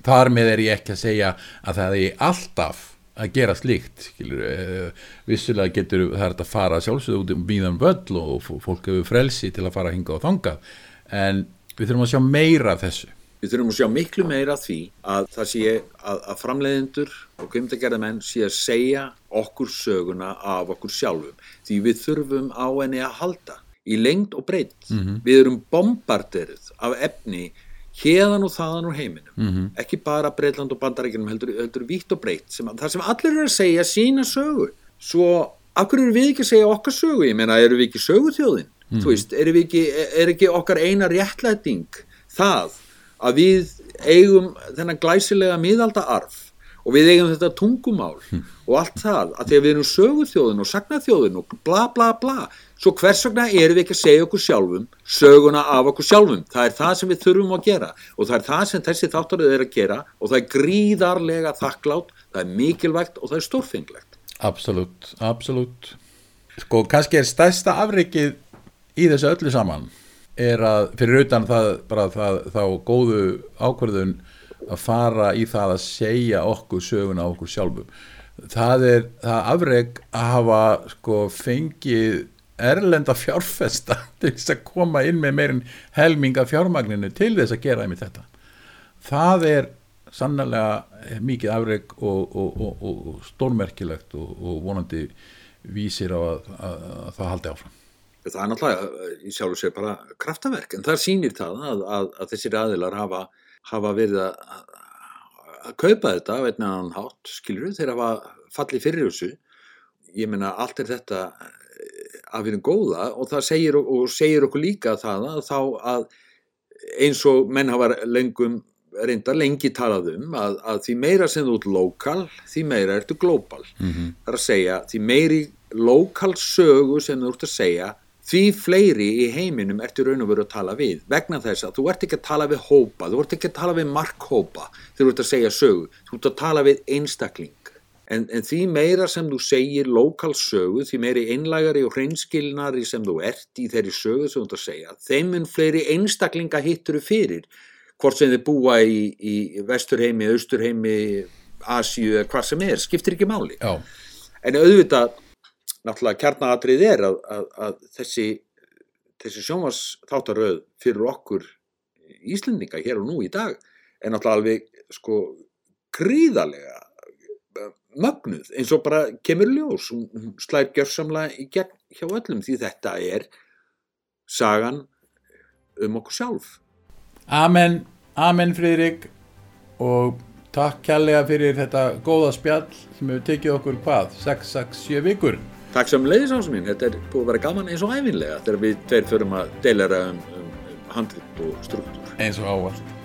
Þar með er ég ekki að segja að það er alltaf að gera slíkt uh, vissulega getur það að fara sjálfsögðu út um víðan völl og fólk hefur frelsi til að fara hinga og þangað en við þurfum að sjá meira af þessu Við þurfum að sjá miklu meira af því að það sé að, að framleiðendur og kvimtagerðamenn sé að segja okkur söguna af okkur sjálfum. Því við þurfum á henni að halda í lengd og breytt. Við erum bombarderið af efni hérðan og þaðan úr heiminum. Ekki bara Breitland og Bandaríkjunum heldur, heldur vítt og breytt. Sem, það sem allir eru að segja sína sögu. Svo hverju eru við ekki að segja okkar sögu? Ég meina, eru við ekki söguþjóðin? Þú veist, eru við ekki, er ekki okkar eina réttlæting það að við eigum þennan glæsilega miðalda arf og við eigum þetta tungumál og allt það að því að við erum söguþjóðin og sagnaþjóðin og bla bla bla svo hvers vegna erum við ekki að segja okkur sjálfum söguna af okkur sjálfum? Það er það sem við þurfum að gera og það er það sem þessi þáttaröð er að gera og það er gríðarlega þakklátt það er mikilvægt og það er stórfenglegt. Absolutt, absolutt. Sko, kannski er stærsta afreikið í þessu öllu saman er að fyrir utan það það, þá góðu ákvörðun að fara í það að segja okkur söguna á okkur sjálfum. Það er það afreik að hafa sko fengið erlenda fjárfesta til þess að koma inn með meirin helminga fjármagninu til þess að gera einmitt þetta það er sannlega mikið afreg og, og, og, og stórmerkilegt og, vonandi vísir á að, að, að það haldi áfram Það er náttúrulega í sjálf og sér bara kraftaverk en það sýnir það að, að, þessir aðilar hafa, hafa verið að, kaupa þetta einn annan hátt, skilur þeir hafa fallið fyrir þessu. Ég meina allt er þetta eh, af hverjum góða og það segir, og segir okkur líka það að þá að eins og menn hafa lengum reyndar lengi talað um að, að því meira sem þú ert lokal, því meira ertu global. Mm -hmm. Það er að segja, því meiri lokal sögu sem þú ert að segja, því fleiri í heiminum ertu raun og veru að tala við. Vegna þess að þú ert ekki að tala við hópa, þú ert ekki að tala við markhópa þegar þú ert að segja sögu. Þú ert að tala við einstakling. En, en því meira sem þú segir lokal sögu, því meiri einlægari og hreinskilnari sem þú ert í þeirri sögu sem þú ert að segja, þeim en fleiri einstaklinga hittur þú fyrir hvort sem þið búa í, í vesturheimi, austurheimi, Asíu eða hvað sem er, skiptir ekki máli. Já, En auðvitað, náttúrulega kjarnaatrið er að, að, að þessi, þessi sjónvars þáttaröð fyrir okkur Íslendinga hér og nú í dag er náttúrulega alveg sko gríðarlega mögnuð eins og bara kemur ljós, hún slær gjörsamlega í gegn hjá öllum því þetta er sagan um okkur sjálf. amen, amen Friðrik og takk kærlega fyrir þetta góða spjall sem hefur tekið okkur hvað, 6-6-7 vikur. Takk sem leiðis ásum mín, þetta er búið að vera gaman eins og æfinlega þegar við tveir förum að deilera um, um, um handrit og struktúr. Eins og ávart.